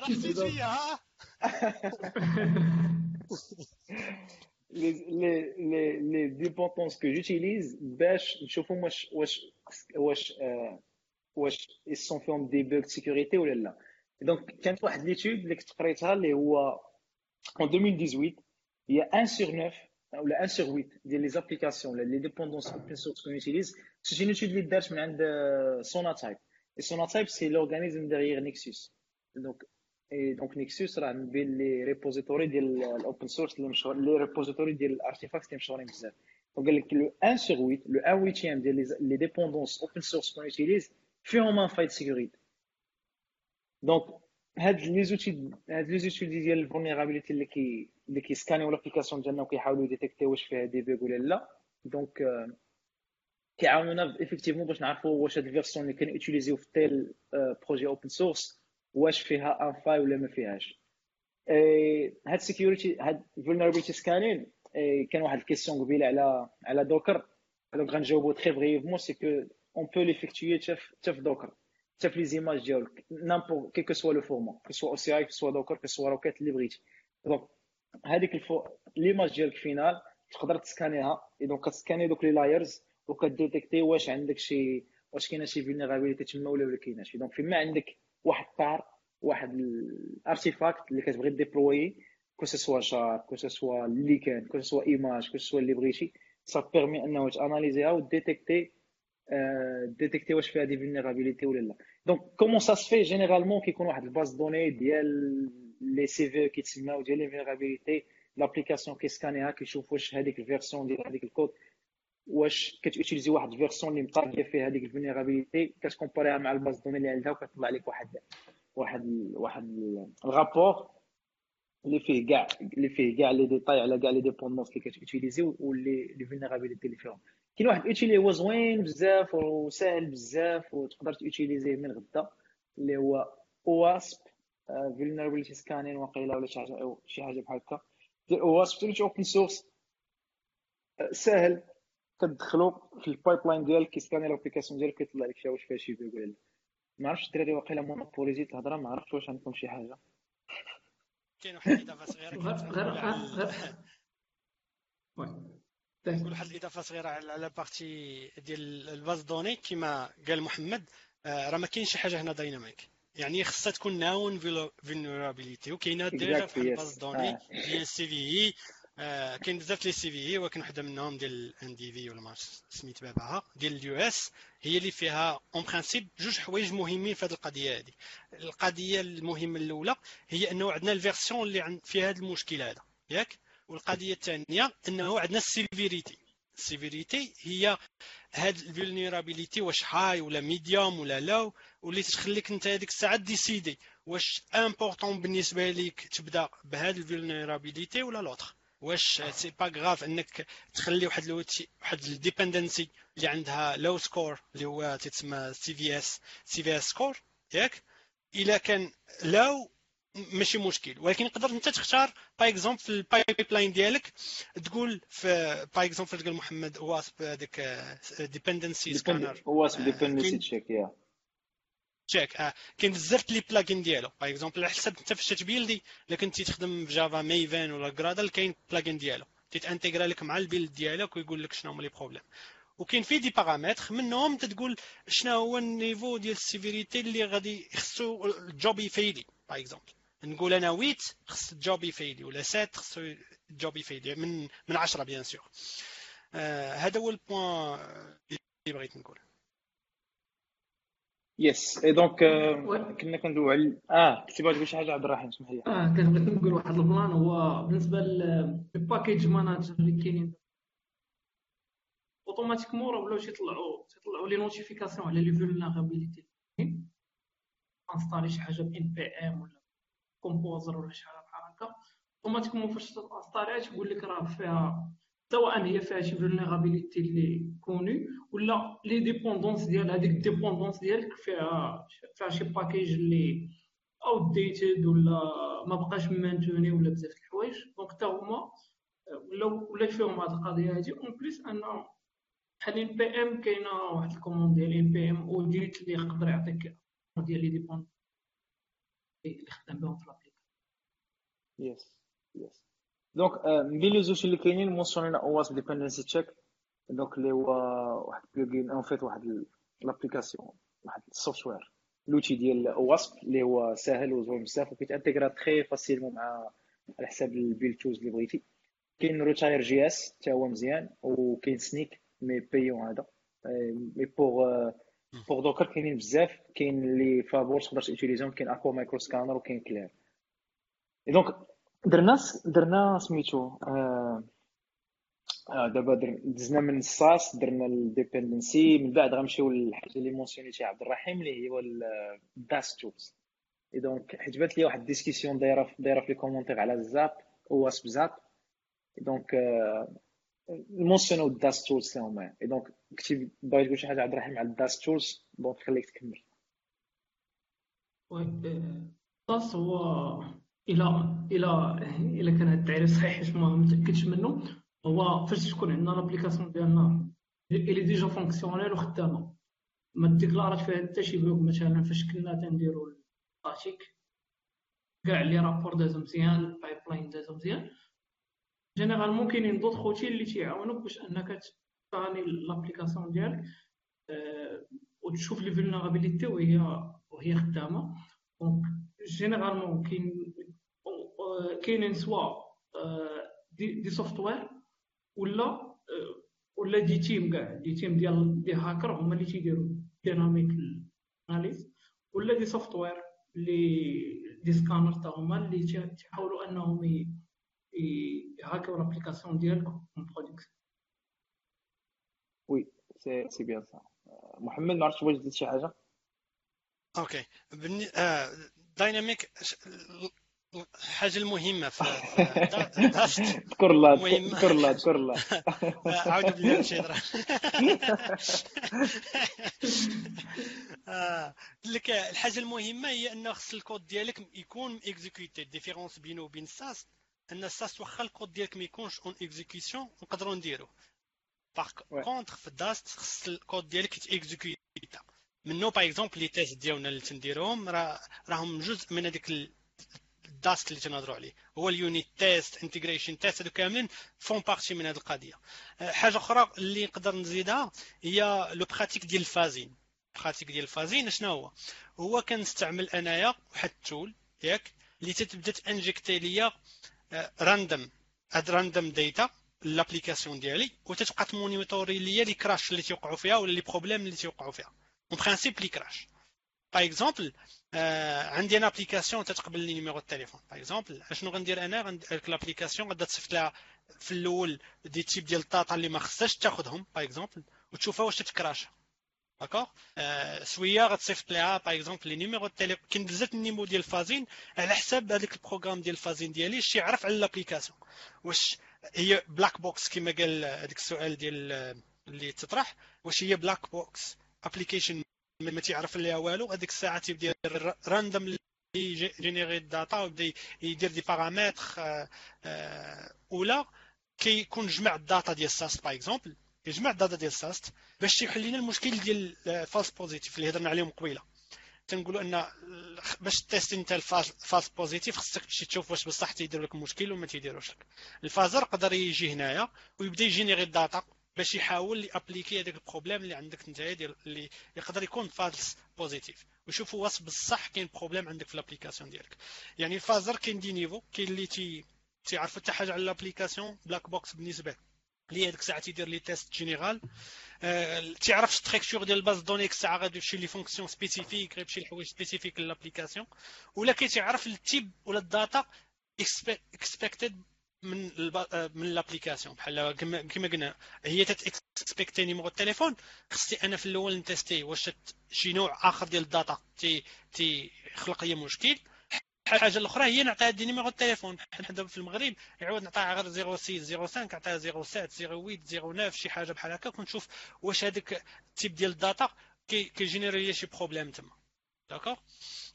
راه جيت فيا ها les, les, les, les dépendances que j'utilise باش نشوفهم واش واش واش واش ils sont فيهم des bugs sécurité ولا لا donc كانت واحد l'étude اللي كنت قريتها اللي هو en 2018 il y a 1 sur 9 ou 1 sur 8 ديال les applications ولا les dépendances open source qu'on utilise c'est une étude اللي دارت من عند سوناتايب سوناتايب سي لورغانيزم ديغيغ نيكسوس دونك اي دونك نيكسوس راه من بين les repositories ديال ال open source اللي مشهور les repositories ديال ال artifact اللي مشهورين بزاف donc قال لك le 1 sur 8 le 1 huitième ديال les dépendances open source qu'on utilise فيهم une faille sécurité donc هاد les outils هاد les outils ديال ال vulnérabilité اللي كي اللي كي scanner يو l'application ديالنا وكيحاولوا ي détecter يو واش فيها des bugs ولا لا donc كيعاونونا effectivement باش نعرفوا واش هاد ال version اللي كن utiliser يو في tel projet open source واش فيها une faille ولا ما فيهاش. هاد security هاد vulnerability scanning كان واحد ال question قبيلة على على دوكر. donc غنجاوبو très brièvement c'est qu'on peut l'effectuer حتى في دوكر. حتى في les images ديالك. n'importe quel que soit le format que soit OCI que soit دوكر que soit rocket اللي بغيتي. donc هذيك ال faux l'image ديالك finale تقدر تسكانيها. donc كت scanner دوك les layers وك détecter واش عندك شي واش كاينة شي vulnérabilité تما ولا ما كايناش. donc فيما عندك واحد part واحد ال artifact اللي كتبغي deploy que ce soit chart que ce soit اللي كان que ce soit image que ce soit اللي بغيتي ça permet أنه ت analyser يها و détecter détecter واش فيها des vulnérabilités ولا لا. donc comment ça se fait généralement كيكون واحد ال base de données ديال les CVE كيتسماو ديال les vulnérabilités l'application كيسكانيها كيشوف واش هذيك ال version ديال هذيك الكود واش كت utiliser واحد ال version اللي مطابقه فيها هذيك ال vulnérabilité كت comparer يها مع ال base de données اللي عندها وكتطلع لك واحد واحد واحد ال rapport اللي فيه كاع اللي فيه كاع les détails على كاع les dépendances اللي كت utiliser واللي les vulnérabilités اللي فيهم. كاين واحد ال outil اللي هو زوين بزاف وساهل بزاف وتقدر ت utiliser يه من غدا اللي هو OWASP vulnerability scanning وقيله ولا شي حاجة شي حاجة بحال هكا. tool open source ساهل. كتدخلو في ال pipeline ديالك كي scanner ال application ديالك كيطلع لك فيها واش فيها شي bug ولا لا. ما عرفتش الدراري واقيلا monopoliser الهضره ما عرفتش واش عندكم شي حاجة. كاين واحد الإضافة صغيرة. نقول واحد الإضافة صغيرة على partie ديال ال base de données. كما قال محمد آه، راه ما كاينش شي حاجة هنا dynamic يعني خصها تكون known vulnerability وكاينة déjà بحال ال base de données ديال CVE كاين بزاف les CVE ولكن وحدة منهم ديال NVD ولا ما سميت بابها ديال ال US هي اللي فيها en principe جوج حوايج مهمين في هذه القضية هذه القضية المهمة الأولى هي أنه عندنا ال version اللي فيها هذا المشكل هذا ياك؟ والقضية الثانية أنه عندنا ال severity. ال severity هي هاد ال vulnerability واش high ولا medium ولا low واللي تخليك أنت هذيك الساعة décider واش important بالنسبة ليك تبدأ بهاد ال vulnerability ولا l'autre واش c'est pas grave انك تخلي واحد ال outil واحد ال dependency اللي عندها le score اللي هو تسمى سي في اس سي في اس سكور ياك؟ إلا كان low ماشي مشكل ولكن تقدر أنت تختار par exemple في ال pipeline ديالك تقول في par exemple قال محمد OWASP هذاك dependency scanner OWASP dependency check يا. check آه كاين بزاف les plugins ديالو. par exemple على حسب انت فاش ت builder إلا كنتي تخدم في Java Maven ولا Gradle كاين plugin ديالو. تيت intégra لك مع ال build ديالك ويقول لك شنو هما les problèmes وكاين في des paramètres منهم تتقول شنو هو ال niveau ديال ال severity اللي غادي خصو ال job ي failer. par exemple نقول أنا 8 خص ال job ي failer ولا 7 خصو ال job ي failer من من 10 bien sûr هذا هو ال point اللي بغيت نقول yes et donc كنا كندويو على آه كنتي باغي تقول شي حاجة عبد الرحيم اسمح لي. آه كنت بغيت نقول واحد ال plan هو بالنسبة لل package manager اللي كاينين. automatiquement راه ولاو تيطلعوا تيطلعوا les notifications على les vulnérabilités installer شي حاجة ب npm ولا Composer ولا شي حاجة بحال هكا. automatiquement فاش ت installerها تقول لك راه فيها soit هي فيها شي vulnérabilité اللي connue ولا les dépendances ديال هذيك ال dépendances ديالك فيها فيها شي package اللي outdated ولا ما بقاش maintenu ولا بزاف د الحوايج. donc حتى هما ولا ولا فيهم هذه القضية هذه en plus أن بحال npm كاينة واحد ال commande ديال npm audit اللي يقدر يعطيك ديال les dépendances اللي خدام بهم في l'application yes yes donc من بين les زوج اللي كاينين mentionneينا OWASP Dependency-Check donc اللي هو واحد plugin en fait واحد l'application واحد ال software l'outil ديال OWASP اللي هو ساهل وزوين بزاف وكيت intégrerا très facilement مع على حساب ال build tools اللي بغيتي كاين Retire.js حتى هو مزيان وكاين Snyk mais bon هذا mais pour pour Docker كاينين بزاف كاين اللي فابور تقدر ت utiliserهم كاين Aqua MicroScanner وكاين Clair donc درنا درنا سميتو آه آه دابا دزنا من ال SAST درنا ال dependency من بعد غنمشيو للحاجة اللي mentionneيتي عبد الرحيم اللي هو ال DAST tools et donc حيت بانت لي واحد ال discussion دايرة دايرة في les commentaires على ال ZAP OWASP ZAP. donc ال mentionneو ال DAST tools هما. et donc كنتي باغي تقول شي حاجة عبد الرحيم على ال DAST tools donc خليك تكمل. DAST هو إلى إلى إلى كان هذا التعريف صحيح حيت ما متأكدش منه هو فاش تكون عندنا l'application ديالنا اللي déjà fonctionnelle وخدامه ما déclarerات فيها حتى شي bloc مثلا فاش كنا تنديرو ال attaques كاع les rapports دازو مزيان ال pipeline دازو مزيان. généralement كاينين d'autres outils اللي تيعاونوك باش أنك تاني l'application ديالك أه وتشوف les vulnérabilités وهي وهي خدامة. donc généralement كاين كاينين soit des, des software ولا ولا des teams كاع. des teams ديال des hackers هما اللي تيديروا dynamic analysis ولا des software اللي des scanners تا هما اللي تيحاولوا أنهم ي hackيو l'application ديالك en production oui c'est c'est bien ça. محمد ما عرفتش واش زيد شي حاجة؟ OK. dynamic الحاجة المهمه في ذكر الله ذكر الله ذكر الله. أعوذ بالله من الشيطان لك الحاجة المهمة هي انه خص الكود ديالك يكون exécuté différence بينه وبين ال SAST أن ال SAST واخا الكود ديالك ما يكونش en exécution نقدروا نديرو. par contre في ال DAST خص الكود ديالك يت exécuterا منو par exemple les tests ديالنا اللي تنديروهم راهم جزء من هذيك ال DAST اللي تنهضروا عليه. هو ال unit test integration test هادو كاملين font partie من هذه القضية. حاجة أخرى اللي نقدر نزيدها هي la pratique ديال ال fuzzing. pratique ديال ال fuzzing شنو هو؟ هو كنستعمل أنايا واحد ال tool ياك اللي تتبدا ت injecter ليا random هاد random data l'application ديالي وتتبقى ت monitorer ليا les crashs اللي تيوقعوا فيها ولا les problèmes اللي تيوقعوا فيها. en principe les crashs par exemple عندي أنا application تتقبل les numéros التليفون par exemple اشنو غندير أنا؟ غندير l'application غادا تصيفط لها في الأول des types ديال ال data اللي ما خصهاش تاخذهم par exemple وتشوفها واش تت crashا d'accord ensuite غتصيفط لها par exemple les numéros التليفون كاين بزاف ال niveaux ديال ال fuzzing على حساب هذاك ال programme ديال ال fuzzing ديالي شي يعرف على l'application واش هي black box كما قال هذاك السؤال ديال اللي تطرح واش هي black box application ما تيعرف ليها والو هذيك الساعة تيبدا random générer ال data ويبدا يدير des paramètres ولا كيكون جمع ال data ديال SAST par exemple يجمع ال data ديال SAST باش يحل لنا المشكل ديال false positive اللي هضرنا عليهم قبيلة. تنقولوا أن باش tester أنت ال false positive خصك تمشي تشوف واش بصح تيدير لك المشكل وما تيديروش لك. ال fuzzer يقدر يجي هنايا ويبدا ي générer ال data باش يحاول ي appliquer هذاك ال problème اللي عندك انت ديال اللي يقدر يكون false positive ويشوفوا واش بصح كاين problème عندك في ال application ديالك. يعني ال fuzzer كاين des niveaux كاين اللي تي تيعرف حتى حاجة على ال application black box بالنسبة اللي هذيك الساعة تيدير les tests généraux أه تعرف structure ديال ال base de données ديك الساعة غادي يمشي les fonctions spécifiques غيمشي لحوايج spécifiques لل application. ولا كيتعرف ال type ولا ال data expected من من l'application بحال كما قلنا هي تت expectي numéro التليفون. خصني أنا في الأول ن tester واش شي نوع آخر ديال ال data تي تيخلق لي مشكل. الحاجة الأخرى هي نعطيها des numéros التليفون. حنا دابا في المغرب يعاود نعطيها غير 06 05 نعطيها 07 08 09 شي حاجة بحال هكا. ونشوف واش هذاك ال type ديال ال data كي générer لي شي problème تما. d'accord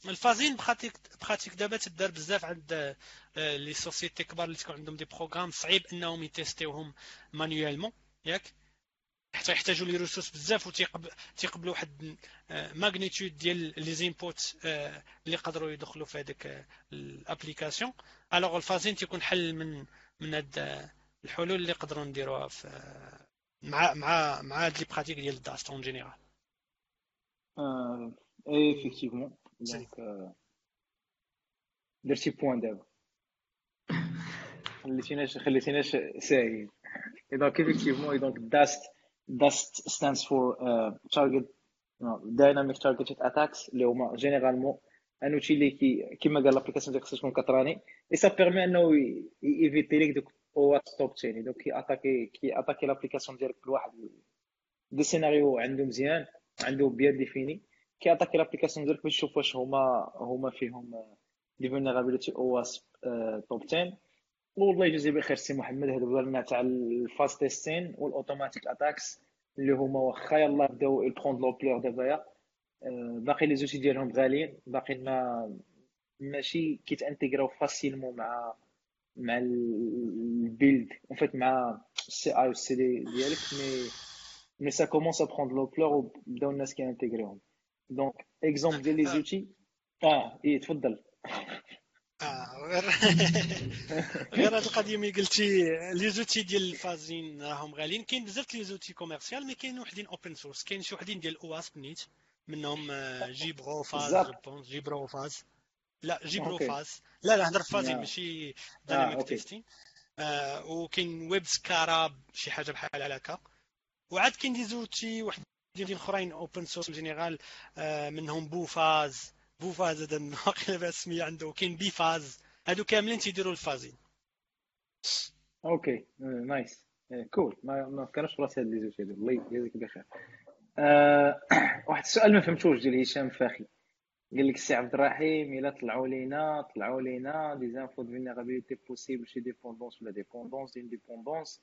ال fuzzing pratique pratique دابا تدار بزاف عند les sociétés كبار اللي تكون عندهم des programmes صعيب انهم ي testerيوهم manuellement ياك حتى يحتاجوا les ressources بزاف وتيقبلوا واحد magnitude ديال les inputs اللي يقدروا يدخلوا في هذاك ال application alors ال fuzzing تيكون حل من من هاد الحلول اللي نقدروا نديروها في مع مع مع هاد les pratiques ديال ال DAST en général et effectivement donc درتي point دابا خليتيناش خليتيناش ساهيين et donc effectivement donc DAST DAST stands for uh, target no, dynamic targeted attacks. اللي هما généralement un outil اللي كي كيما قال l'application ديالك خصها تكون كت run ي et ça permet انه éviter ليك donc OWASP Top Ten donc كي attaquer كي attaquer l'application ديالك بواحد des scénarios عنده مزيان عنده bien défini كي attaquer l'application ديالك باش تشوف واش هما هما فيهم des vulnérabilités OWASP Top 10 والله يجزي بخير سي محمد هادو لنا تاع ال fuzz testing وال automatic attacks اللي هما واخا يلاه بداو ي prend l'ampleur دابا باقي les outils ديالهم غاليين. باقي ما ماشي كيت intégrer او facilement مع مع ال build en fait مع ال CI وال CD ديالك. mais mais ça commence à prendre l'ampleur وبداو الناس كي intégrer هم دونك اكزومبل ديال لي زوتي آه اي تفضل آه غير غير هاد القضية ملي قلتي لي زوتي ديال الفازين راهم غاليين. كاين بزاف لي زوتي كوميرسيال مي كاين وحدين اوبن سورس كاين شي وحدين ديال أو اس نيت. منهم جيبرو فاز جوبونس جيبرو فاز لا جيبرو فاز لا لا هضر فازين ماشي دايناميك تيستين وكاين ويب سكارا شي حاجة بحال هكا. وعاد كاين des outils وحدين اخرين open source général منهم بوفاز بوفاز هذا واقيلا بها السميه عنده كاين بيفاز هادو كاملين تيديروا ال fuzzing. okay nice cool ما ما فكرش في راسي هاد لي زوج هادو. الله يجازيك بخير. آه، واحد السؤال ما فهمتوش ديال هشام فاخي. قال لك السي عبد الرحيم إلا طلعوا لينا طلعوا لينا des infos de vulnérabilité possible شي dépendance ولا dépendance indépendance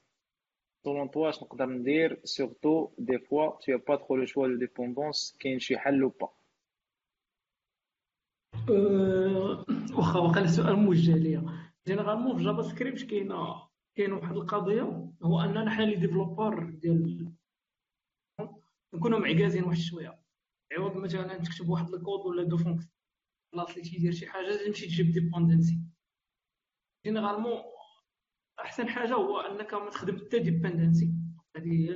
selon toi اش نقدر ندير surtout des fois t'as pas trop le choix de dépendances كاين شي حل ou pas واخا واقع السؤال موجه ليا. généralement في JavaScript كاينة كاين واحد القضية هو أننا حنا les développeurs ديال نكونوا معكازين واحد شوية. عوض مثلا تكتب واحد الكود ولا deux fonctions بلاص اللي تيدير شي حاجة تمشي تجيب dependency généralement أحسن حاجة هو أنك ما تخدم حتى dependency هذه هي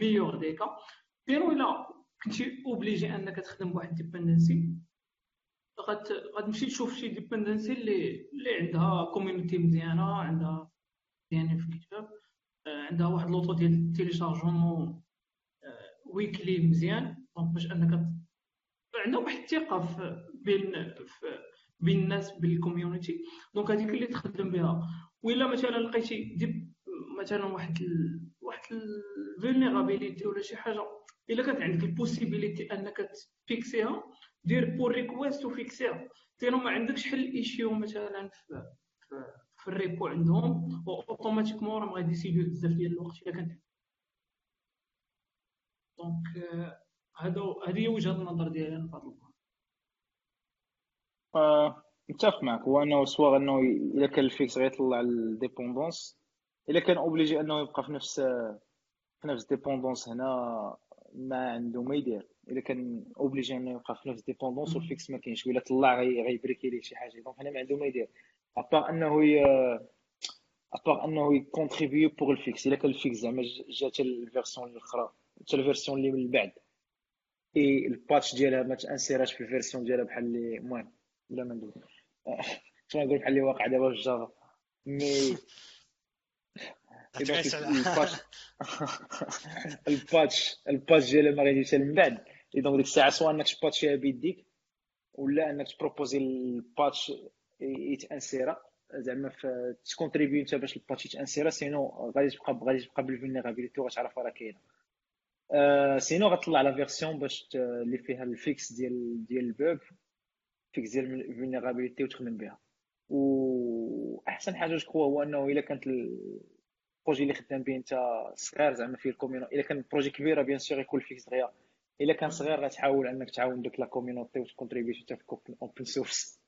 ال meilleur des cas بيرو إلا كنتي obligé أنك تخدم بواحد dependency غتمشي تشوف شي dependency اللي اللي عندها community مزيانة عندها مزيانين في ال GitHub عندها واحد le taux ديال ال téléchargement weekly مزيان. donc باش أنك عندها واحد الثقة بين بين الناس بال community donc هذيك اللي تخدم بها. ولا مثلا لقيتي dep مثلا واحد ال... واحد ال vulnérabilité ولا شي حاجة. إلا كانت عندك ال possibilité أنك ت fix يها دير pull request و fix يها. sinon ما عندكش حل issue مثلا في في, ال repo عندهم automatiquement راهم غادي يسيديو بزاف ديال الوقت إلا كانت donc هذا هذه هي وجهة النظر ديالي أنا في هذا متفق معك. هو أنه سواء أنه الا كان ال fix غيطلع ال dépendance الا كان obligé أنه يبقى في نفس في نفس dépendance هنا ما عنده ما يدير. الا كان obligé أنه يبقى في نفس dépendance وال fix ما كاينش ولا طلع غي break ي ليه شي حاجة. donc هنا ما عنده ما يدير. à part أنه ي... à part أنه ي contribuer pour ال fix الا كان ال fix زعما جات ال version الأخرى حتى ال version اللي من بعد. et ال patch ديالها ما ت insérer اش في ال version ديالها بحال اللي المهم بلا ما ندوز شنو نقول بحال اللي واقع دابا في Java mais ال patch ال patch ال patch ديالها ما غاديش من بعد et donc ديك الساعة سواء أنك ت patch يها بيديك ولا أنك تبروبوزي الباتش يتأنسيرا زعما ت contribuer انت باش ال patch يت insérer ا sinon غادي تبقى غادي تبقى بال vulnérabilité وغتعرف راه كاينة. سينو غتطلع la version باش اللي فيها ال fix ديال ديال ال bug fix ديال ال vulnérabilité وتخدم بها. واحسن حاجة جو هو أنه إلا كانت ال projet اللي خدام به أنت صغير زعما فيه ال communauté إلا كان projet كبيرة bien sûr يكون ال fix دغيا إلا كان صغير غتحاول أنك تعاون دوك la community وت contribuer حتى في open source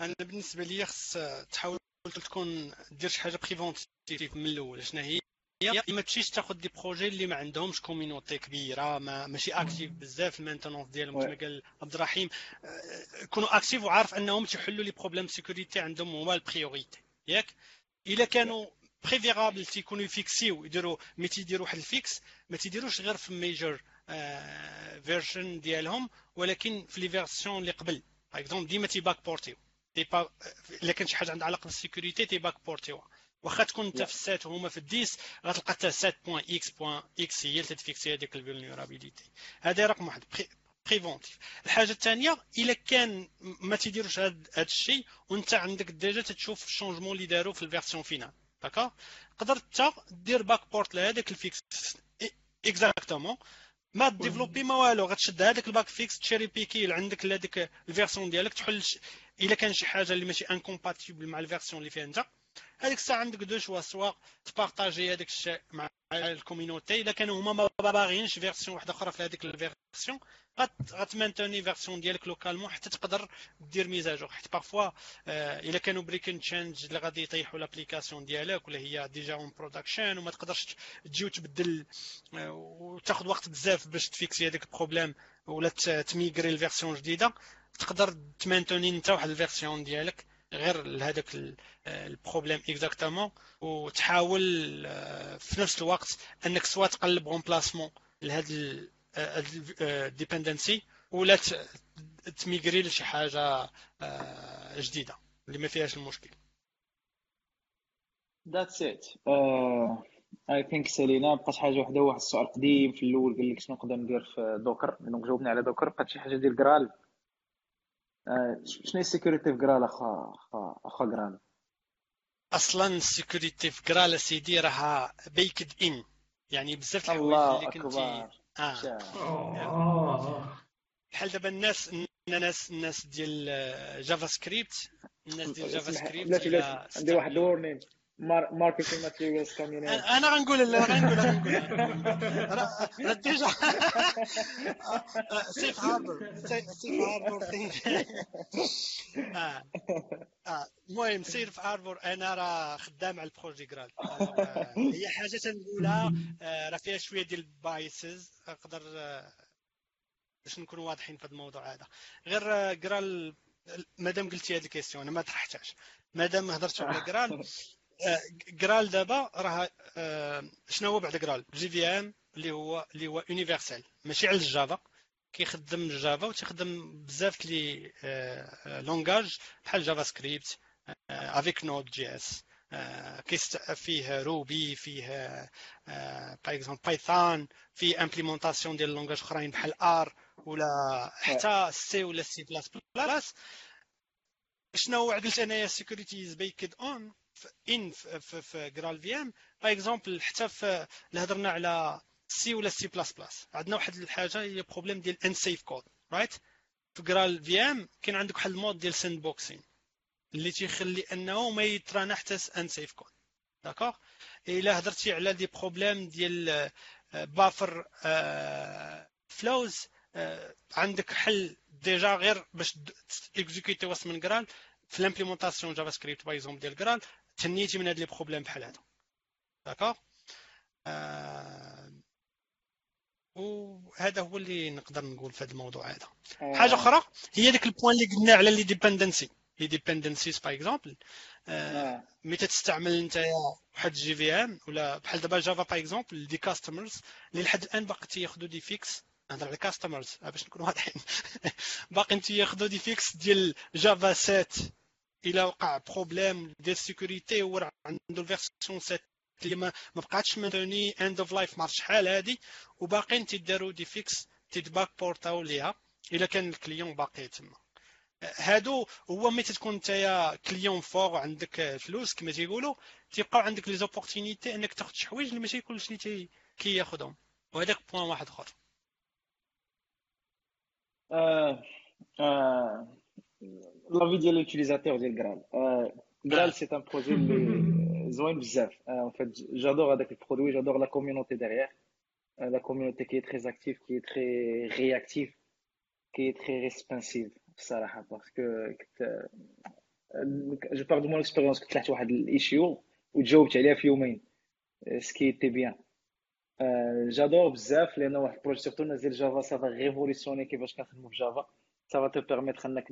أنا بالنسبة لي خص تحاول تكون دير شي حاجة préventif من الأول. شنو هي ما تمشيش تاخذ des projets اللي ما عندهمش community كبيرة ما ماشي actif بزاف ال maintenance ديالهم كما قال عبد الرحيم. يكونوا actif وعارف أنهم تيحلوا les problèmes sécurité عندهم هما ال priorité ياك؟ إلا كانوا préférable تيكونوا ي fix يو يديروا mais تيديروا واحد ال fix ما تيديروش غير في major version ديالهم ولكن في les versions اللي قبل. par exemple ديما تي backport يو تي با إلا كان شي حاجة عندها علاقة بال security تي backport يو واخا تكون انت في ال sept وهما في ال dix غتلقى حتى sept point x point x هي اللي ت fix ي هذيك ال vulnerability هذا رقم واحد préventif. الحاجة الثانية إلا كان ما تيديروش هذا الشيء وانت عندك déjà تتشوف ال changement اللي داروا في ال version finale. d'accord تقدر انت دير backport لهذاك ال fix. exactement ما développe ما والو غتشد هذاك ال bug fix ت cherry-pick ي عندك لهذيك ال version ديالك تحل إلا كان شي حاجة اللي ماشي incompatible مع ال version اللي فيها انت. هذيك الساعة عندك deux choix سواء ت partager هذاك الشيء مع ال community إلا كانوا هما ما باغيينش version واحدة أخرى في هذيك ال version غت maintenir version ديالك localement حتى تقدر دير mise à jour حيت parfois إلا كانوا breaking change اللي غادي يطيحوا l'application ديالك ولا هي déjà en production وما تقدرش تجي وتبدل وتاخذ وقت بزاف باش ت fix ي هذاك ال problème ولا ت migrer ال version جديده تقدر ت maintenir انت واحد ال version ديالك. غير لهذاك ال problème exactement وتحاول في نفس الوقت أنك سواء تقلب remplacement لهذا ال dependency ولا ت migrer لشي حاجة جديدة اللي ما فيهاش المشكل. that's it I think سالينا بقات حاجة واحدة واحد السؤال قديم في الأول قال لك شنو نقدر ندير في Docker donc جاوبنا على Docker بقات شي حاجة ديال Graal آه، شنو هي ال security في Graal اخا اخا Graal أصلا ال security في Graal سيدي راها baked in يعني بزاف الحوايج اللي كنتي آه. آه. بحال دابا الناس الناس الناس ديال آه، JavaScript الناس ديال JavaScript عندي واحد ال warning marketing materials community أنا غنقول لا غنقول راه déjà safe harbor safe harbor. المهم safe harbor أنا راه خدام على ال projet Graal آه، هي حاجة تنقولها آه، راه فيها شوية ديال ال biases نقدر آه، باش نكونوا واضحين في هذا الموضوع هذا. غير Graal مادام قلتي هذه ال question أنا ما طرحتهاش. مادام هضرتوا على Graal Graal دابا راه شنو هو بعد Graal JVM اللي هو اللي هو universal ماشي على ال Java كيخدم ال Java وتخدم بزاف les langages بحال JavaScript avec Node.js فيه Ruby فيه par exemple Python فيه implémentation ديال langages اخرين بحال R ولا حتى سي ولا سي بلاس بلاس شنو قلت انايا security is baked on in في في GraalVM par exemple حتى في اللي هضرنا على سي ولا سي بلاس بلاس عندنا واحد الحاجة هي problème ديال unsafe code right في GraalVM كاين عندك واحد ال mode ديال sandboxing اللي تيخلي أنه ما ي run حتى unsafe code d'accord إلا هضرتي على des problèmes ديال buffer overflows عندك حل déjà غير باش exécuter وسط من Graal في ال implémentation JavaScript par exemple ديال Graal تنيتي من هاد les problèmes بحال هادو d'accord آه وهذا هو اللي نقدر نقول في هذا الموضوع هذا. حاجة أخرى هي ديك ال point اللي قلنا على les dependencies les dependencies par exemple آه. متى تستعمل أنت واحد JVM ولا بحال دابا Java par exemple des customers اللي لحد الآن باقي تياخذوا des fix نهضر على customers باش نكونوا واضحين. باقي تياخذوا des fix ديال Java 7 إلى وقع problème ديال security هو عنده ال version 7 اللي ما بقاتش maintenue end of life مارش شحال هادي وباقيين تيداروا des fix تيت backport او ليها الا كان الكليون باقي تما هادو هو ملي تكون نتايا كليون فور وعندك فلوس كما تيقولوا تيبقاو عندك لي زوبورتينيتي انك تاخذ شي حوايج اللي ماشي كلشي تي كياخذهم وهذاك بوان واحد اخر آه، آه، لا في ديال لوتيليزاتور ديال جرال آه، جرال سي ان بروجي اللي زوين بزاف ان فيت جادور هذاك البرودوي جادور لا كوميونيتي ديغيير la communauté qui est très active qui est très réactive qui est très responsive الصراحه parce que كنت je parle de mon expérience كنت طلعت واحد ال issue وتجاوبت عليها في يومين ce qui était bien j'adore بزاف لأن واحد ال projet surtout نازل Java ça va révolutionner كيفاش كنخدمو في Java ça va te permettre انك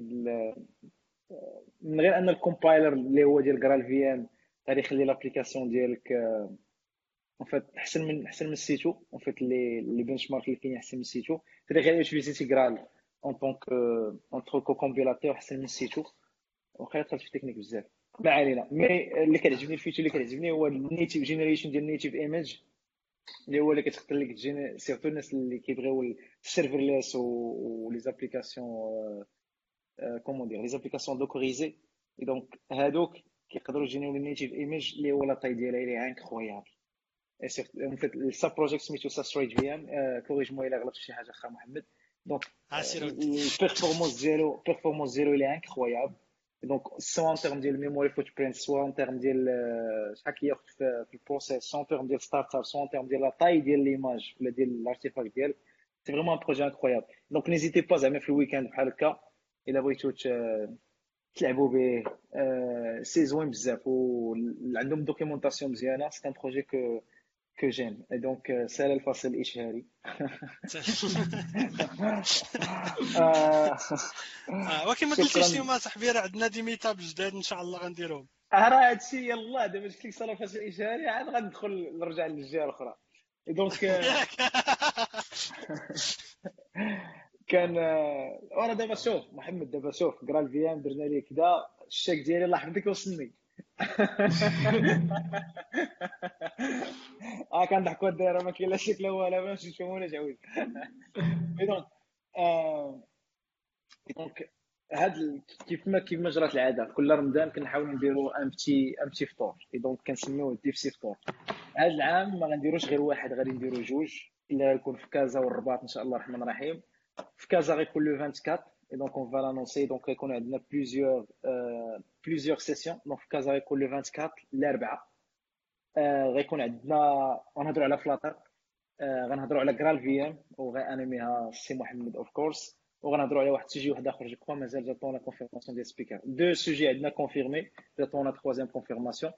من غير ان ال compiler اللي هو ديال Graal ام غادي يخلي لابليكاسيون ديالك اون فيت أحسن من أحسن من السيتو اون فيت اللي اللي بنش مارك اللي كاين أحسن من السيتو تقدر غير يوتيليزي جرال اون طونك اون تروكو كومبيلاتور أحسن من السيتو وخا دخلت في التكنيك بزاف. ما علينا. مي اللي كيعجبني الفيتشر اللي كيعجبني هو النيتيف جينيريشن ديال النيتيف ايمج اللي هو اللي كتختار لك جيني سيرتو الناس اللي كيبغيو السيرفرليس ولي زابليكاسيون comment dire les applications dockerisées donc هادوك كيقدروا ي générer و les native image اللي هو la taille ديالها اللي incroyable en fait ال sub-project سميتو سا ستريت في ام كوريج مو إلا غلطت في شي حاجة أخا محمد. donc ال performance ديالو ال performance ديالو اللي incroyable donc soit en termes ديال ال memory footprint soit en termes ديال شحال كياخذ في ال process soit en termes ديال startup soit en termes ديال la taille ديال l'image ولا ديال ال artifact ديالك c'est vraiment un projet incroyable donc n'hésitez pas زعما في ال weekend بحال هكا الا بغيتو تلعبوا به c'est زوين بزاف وعندهم documentation مزيانه c'est un projet que que j'aime donc سهل الفصل الاشهاري ولكن ما قلتيش اليوم صاحبي راه عندنا des meetups جداد إن شاء الله غنديرهم راه هادشي يلاه دابا جبت لك صار الفصل الإشهاري عاد غندخل نرجع للجهة الأخرى. دونك كان وأنا دابا شوف محمد دابا شوف قرا الفي ام درنا ليه كذا الشيك ديالي الله يحفظك وصلني. آه كنضحكوا الدايره ما كاين لا شكل لا والو باش نشوفوا ولا جويد دونك دونك هاد كيف ما كيف ما جرات العادة كل رمضان كنحاولوا نديروا ان بتي ان بتي فطور. دونك كنسميوه ديفسي فطور. هاد العام ما غنديروش غير واحد غادي نديرو جوج إلا غيكون في كازا والرباط إن شاء الله الرحمن الرحيم. في كازا غيكون le 24 et donc on va l'annoncer. Donc غيكون عندنا plusieurs euh, plusieurs sessions. Donc في كازا غيكون le 24 الاربعاء آه غيكون عندنا غنهضروا على Flutter آه غنهضروا على GraalVM وغ animer ها سي محمد of course وغنهضروا على واحد ال sujet واحد اخر je crois مازال جاتونا confirmation ديال speaker deux sujets عندنا confirmés جاتونا troisième confirmation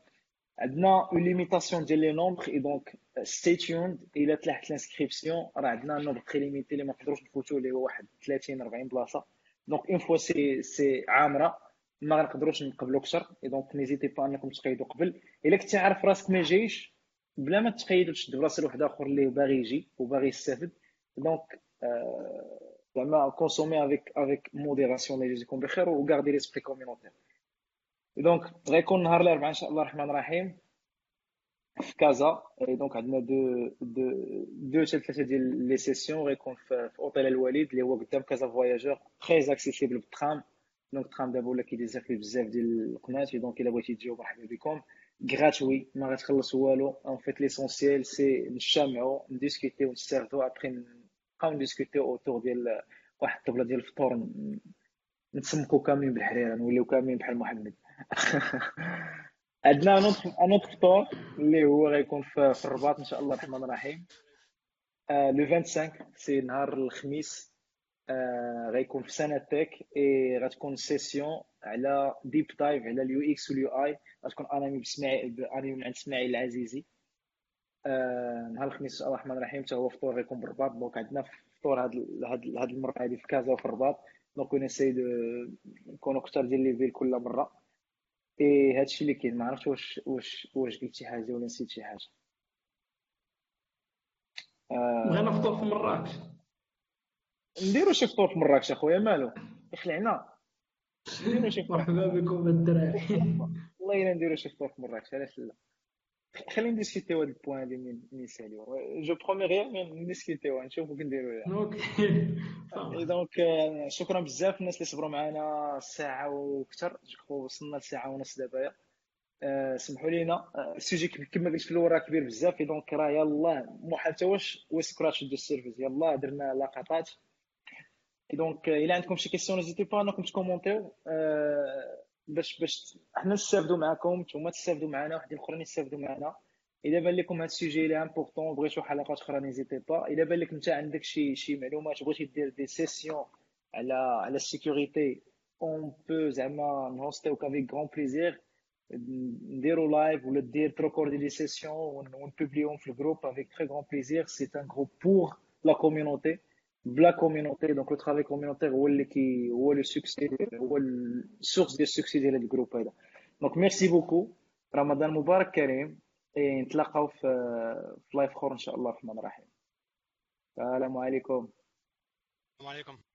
عندنا une limitation ديال les nombres et donc stay tuned إلى تلاحت l'inscription راه عندنا nombre très limité اللي ما نقدروش نفوتو اللي هو واحد 30 40 بلاصه donc une fois c'est c'est عامره ما غنقدروش نقبلوا أكثر et donc n'hésitez pas انكم تقيدوا قبل الا كنتي عارف راسك ما جايش بلا ما تقيد وتشد براسل واحد اخر اللي باغي يجي وباغي يستافد donc زعما consommez avec avec modération الله يجزيكم بخير و gardez l'esprit communautaire donc غيكون نهار الاربعاء ان شاء الله الرحمن الرحيم في كازا donc عندنا deux deux deux حتى ثلاثة ديال les sessions غيكون في, في اوتيل الوليد اللي هو قدام Casa Voyageurs très accessible بالترام donc الترام دابا ولا كيدير فيه بزاف ديال القنات donc الا بغيتي تجيو مرحبا بكم gratuit ما غتخلص والو en fait l'essentiel c'est نتجمعوا ن discuter و نستافدو ابخي نبقاو ن discuter و autour ديال واحد الطبله ديال الفطور نتسمكو كاملين بالحريره نوليو كاملين بحال محمد عندنا un autre فطور اللي هو غيكون في الرباط إن شاء الله الرحمن الرحيم. le 25 c'est نهار الخميس. غيكون في سنة تك et غتكون session على deep dive على ال UX وال UI. غتكون animée بسماعي animée من عند إسماعيل العزيزي. نهار الخميس إن شاء الله الرحمن الرحيم. حتى هو فطور غيكون بالرباط. donc عندنا فطور هاد هاد المرة هادي في كازا وفي الرباط. donc ن essayer نكونوا كثر ديال les villes كل مرة. اي هادشي اللي كاين ما عرفتش واش واش واش قلت شي حاجة ولا نسيت شي حاجة بغينا فطور في مراكش. نديرو شي فطور في مراكش أخويا مالو؟ يخلعنا نديرو شي مرحبا بكم الدراري والله إلا نديرو شي فطور في مراكش علاش لا؟ خلينا ن discuter و هاد ال point من نساليو je promets غير نديسكوتيو نشوفو كي نديرو OK donc شكرا بزاف الناس اللي صبروا معنا ساعة وكثر وصلنا لساعة ونص دابا. سمحوا لينا. ال sujet كما قلت في الأول راه كبير بزاف. donc راه يلاه مو حتى واش scratched the surface يلاه درنا لقطات. donc الا عندكم شي questions n'hésitez pas انكم ت commenter و باش باش حنا نستافدوا معكم نتوما تستافدوا معنا وحدين اخرين يستافدوا معنا الا بان لكم هذا ال sujet اللي important بغيتو حلقات أخرى n'hésitez pas الا بان لك انت عندك شي شي معلومات بغيتي دير des sessions على على ال sécurité on peut زعما ن host يوك avec grand plaisir نديرو live ولا دير تروكوردي دي سيسيون ونبوبليهم في ال groupe avec très grand plaisir c'est un groupe pour la community par la community donc le travail communautaire هو اللي كي هو le succès هو ال source ديال ال succès ديال هذا ال groupe هذا donc merci beaucoup رمضان مبارك كريم نتلاقاو في في live اخر ان شاء الله الرحمن الرحيم السلام عليكم السلام عليكم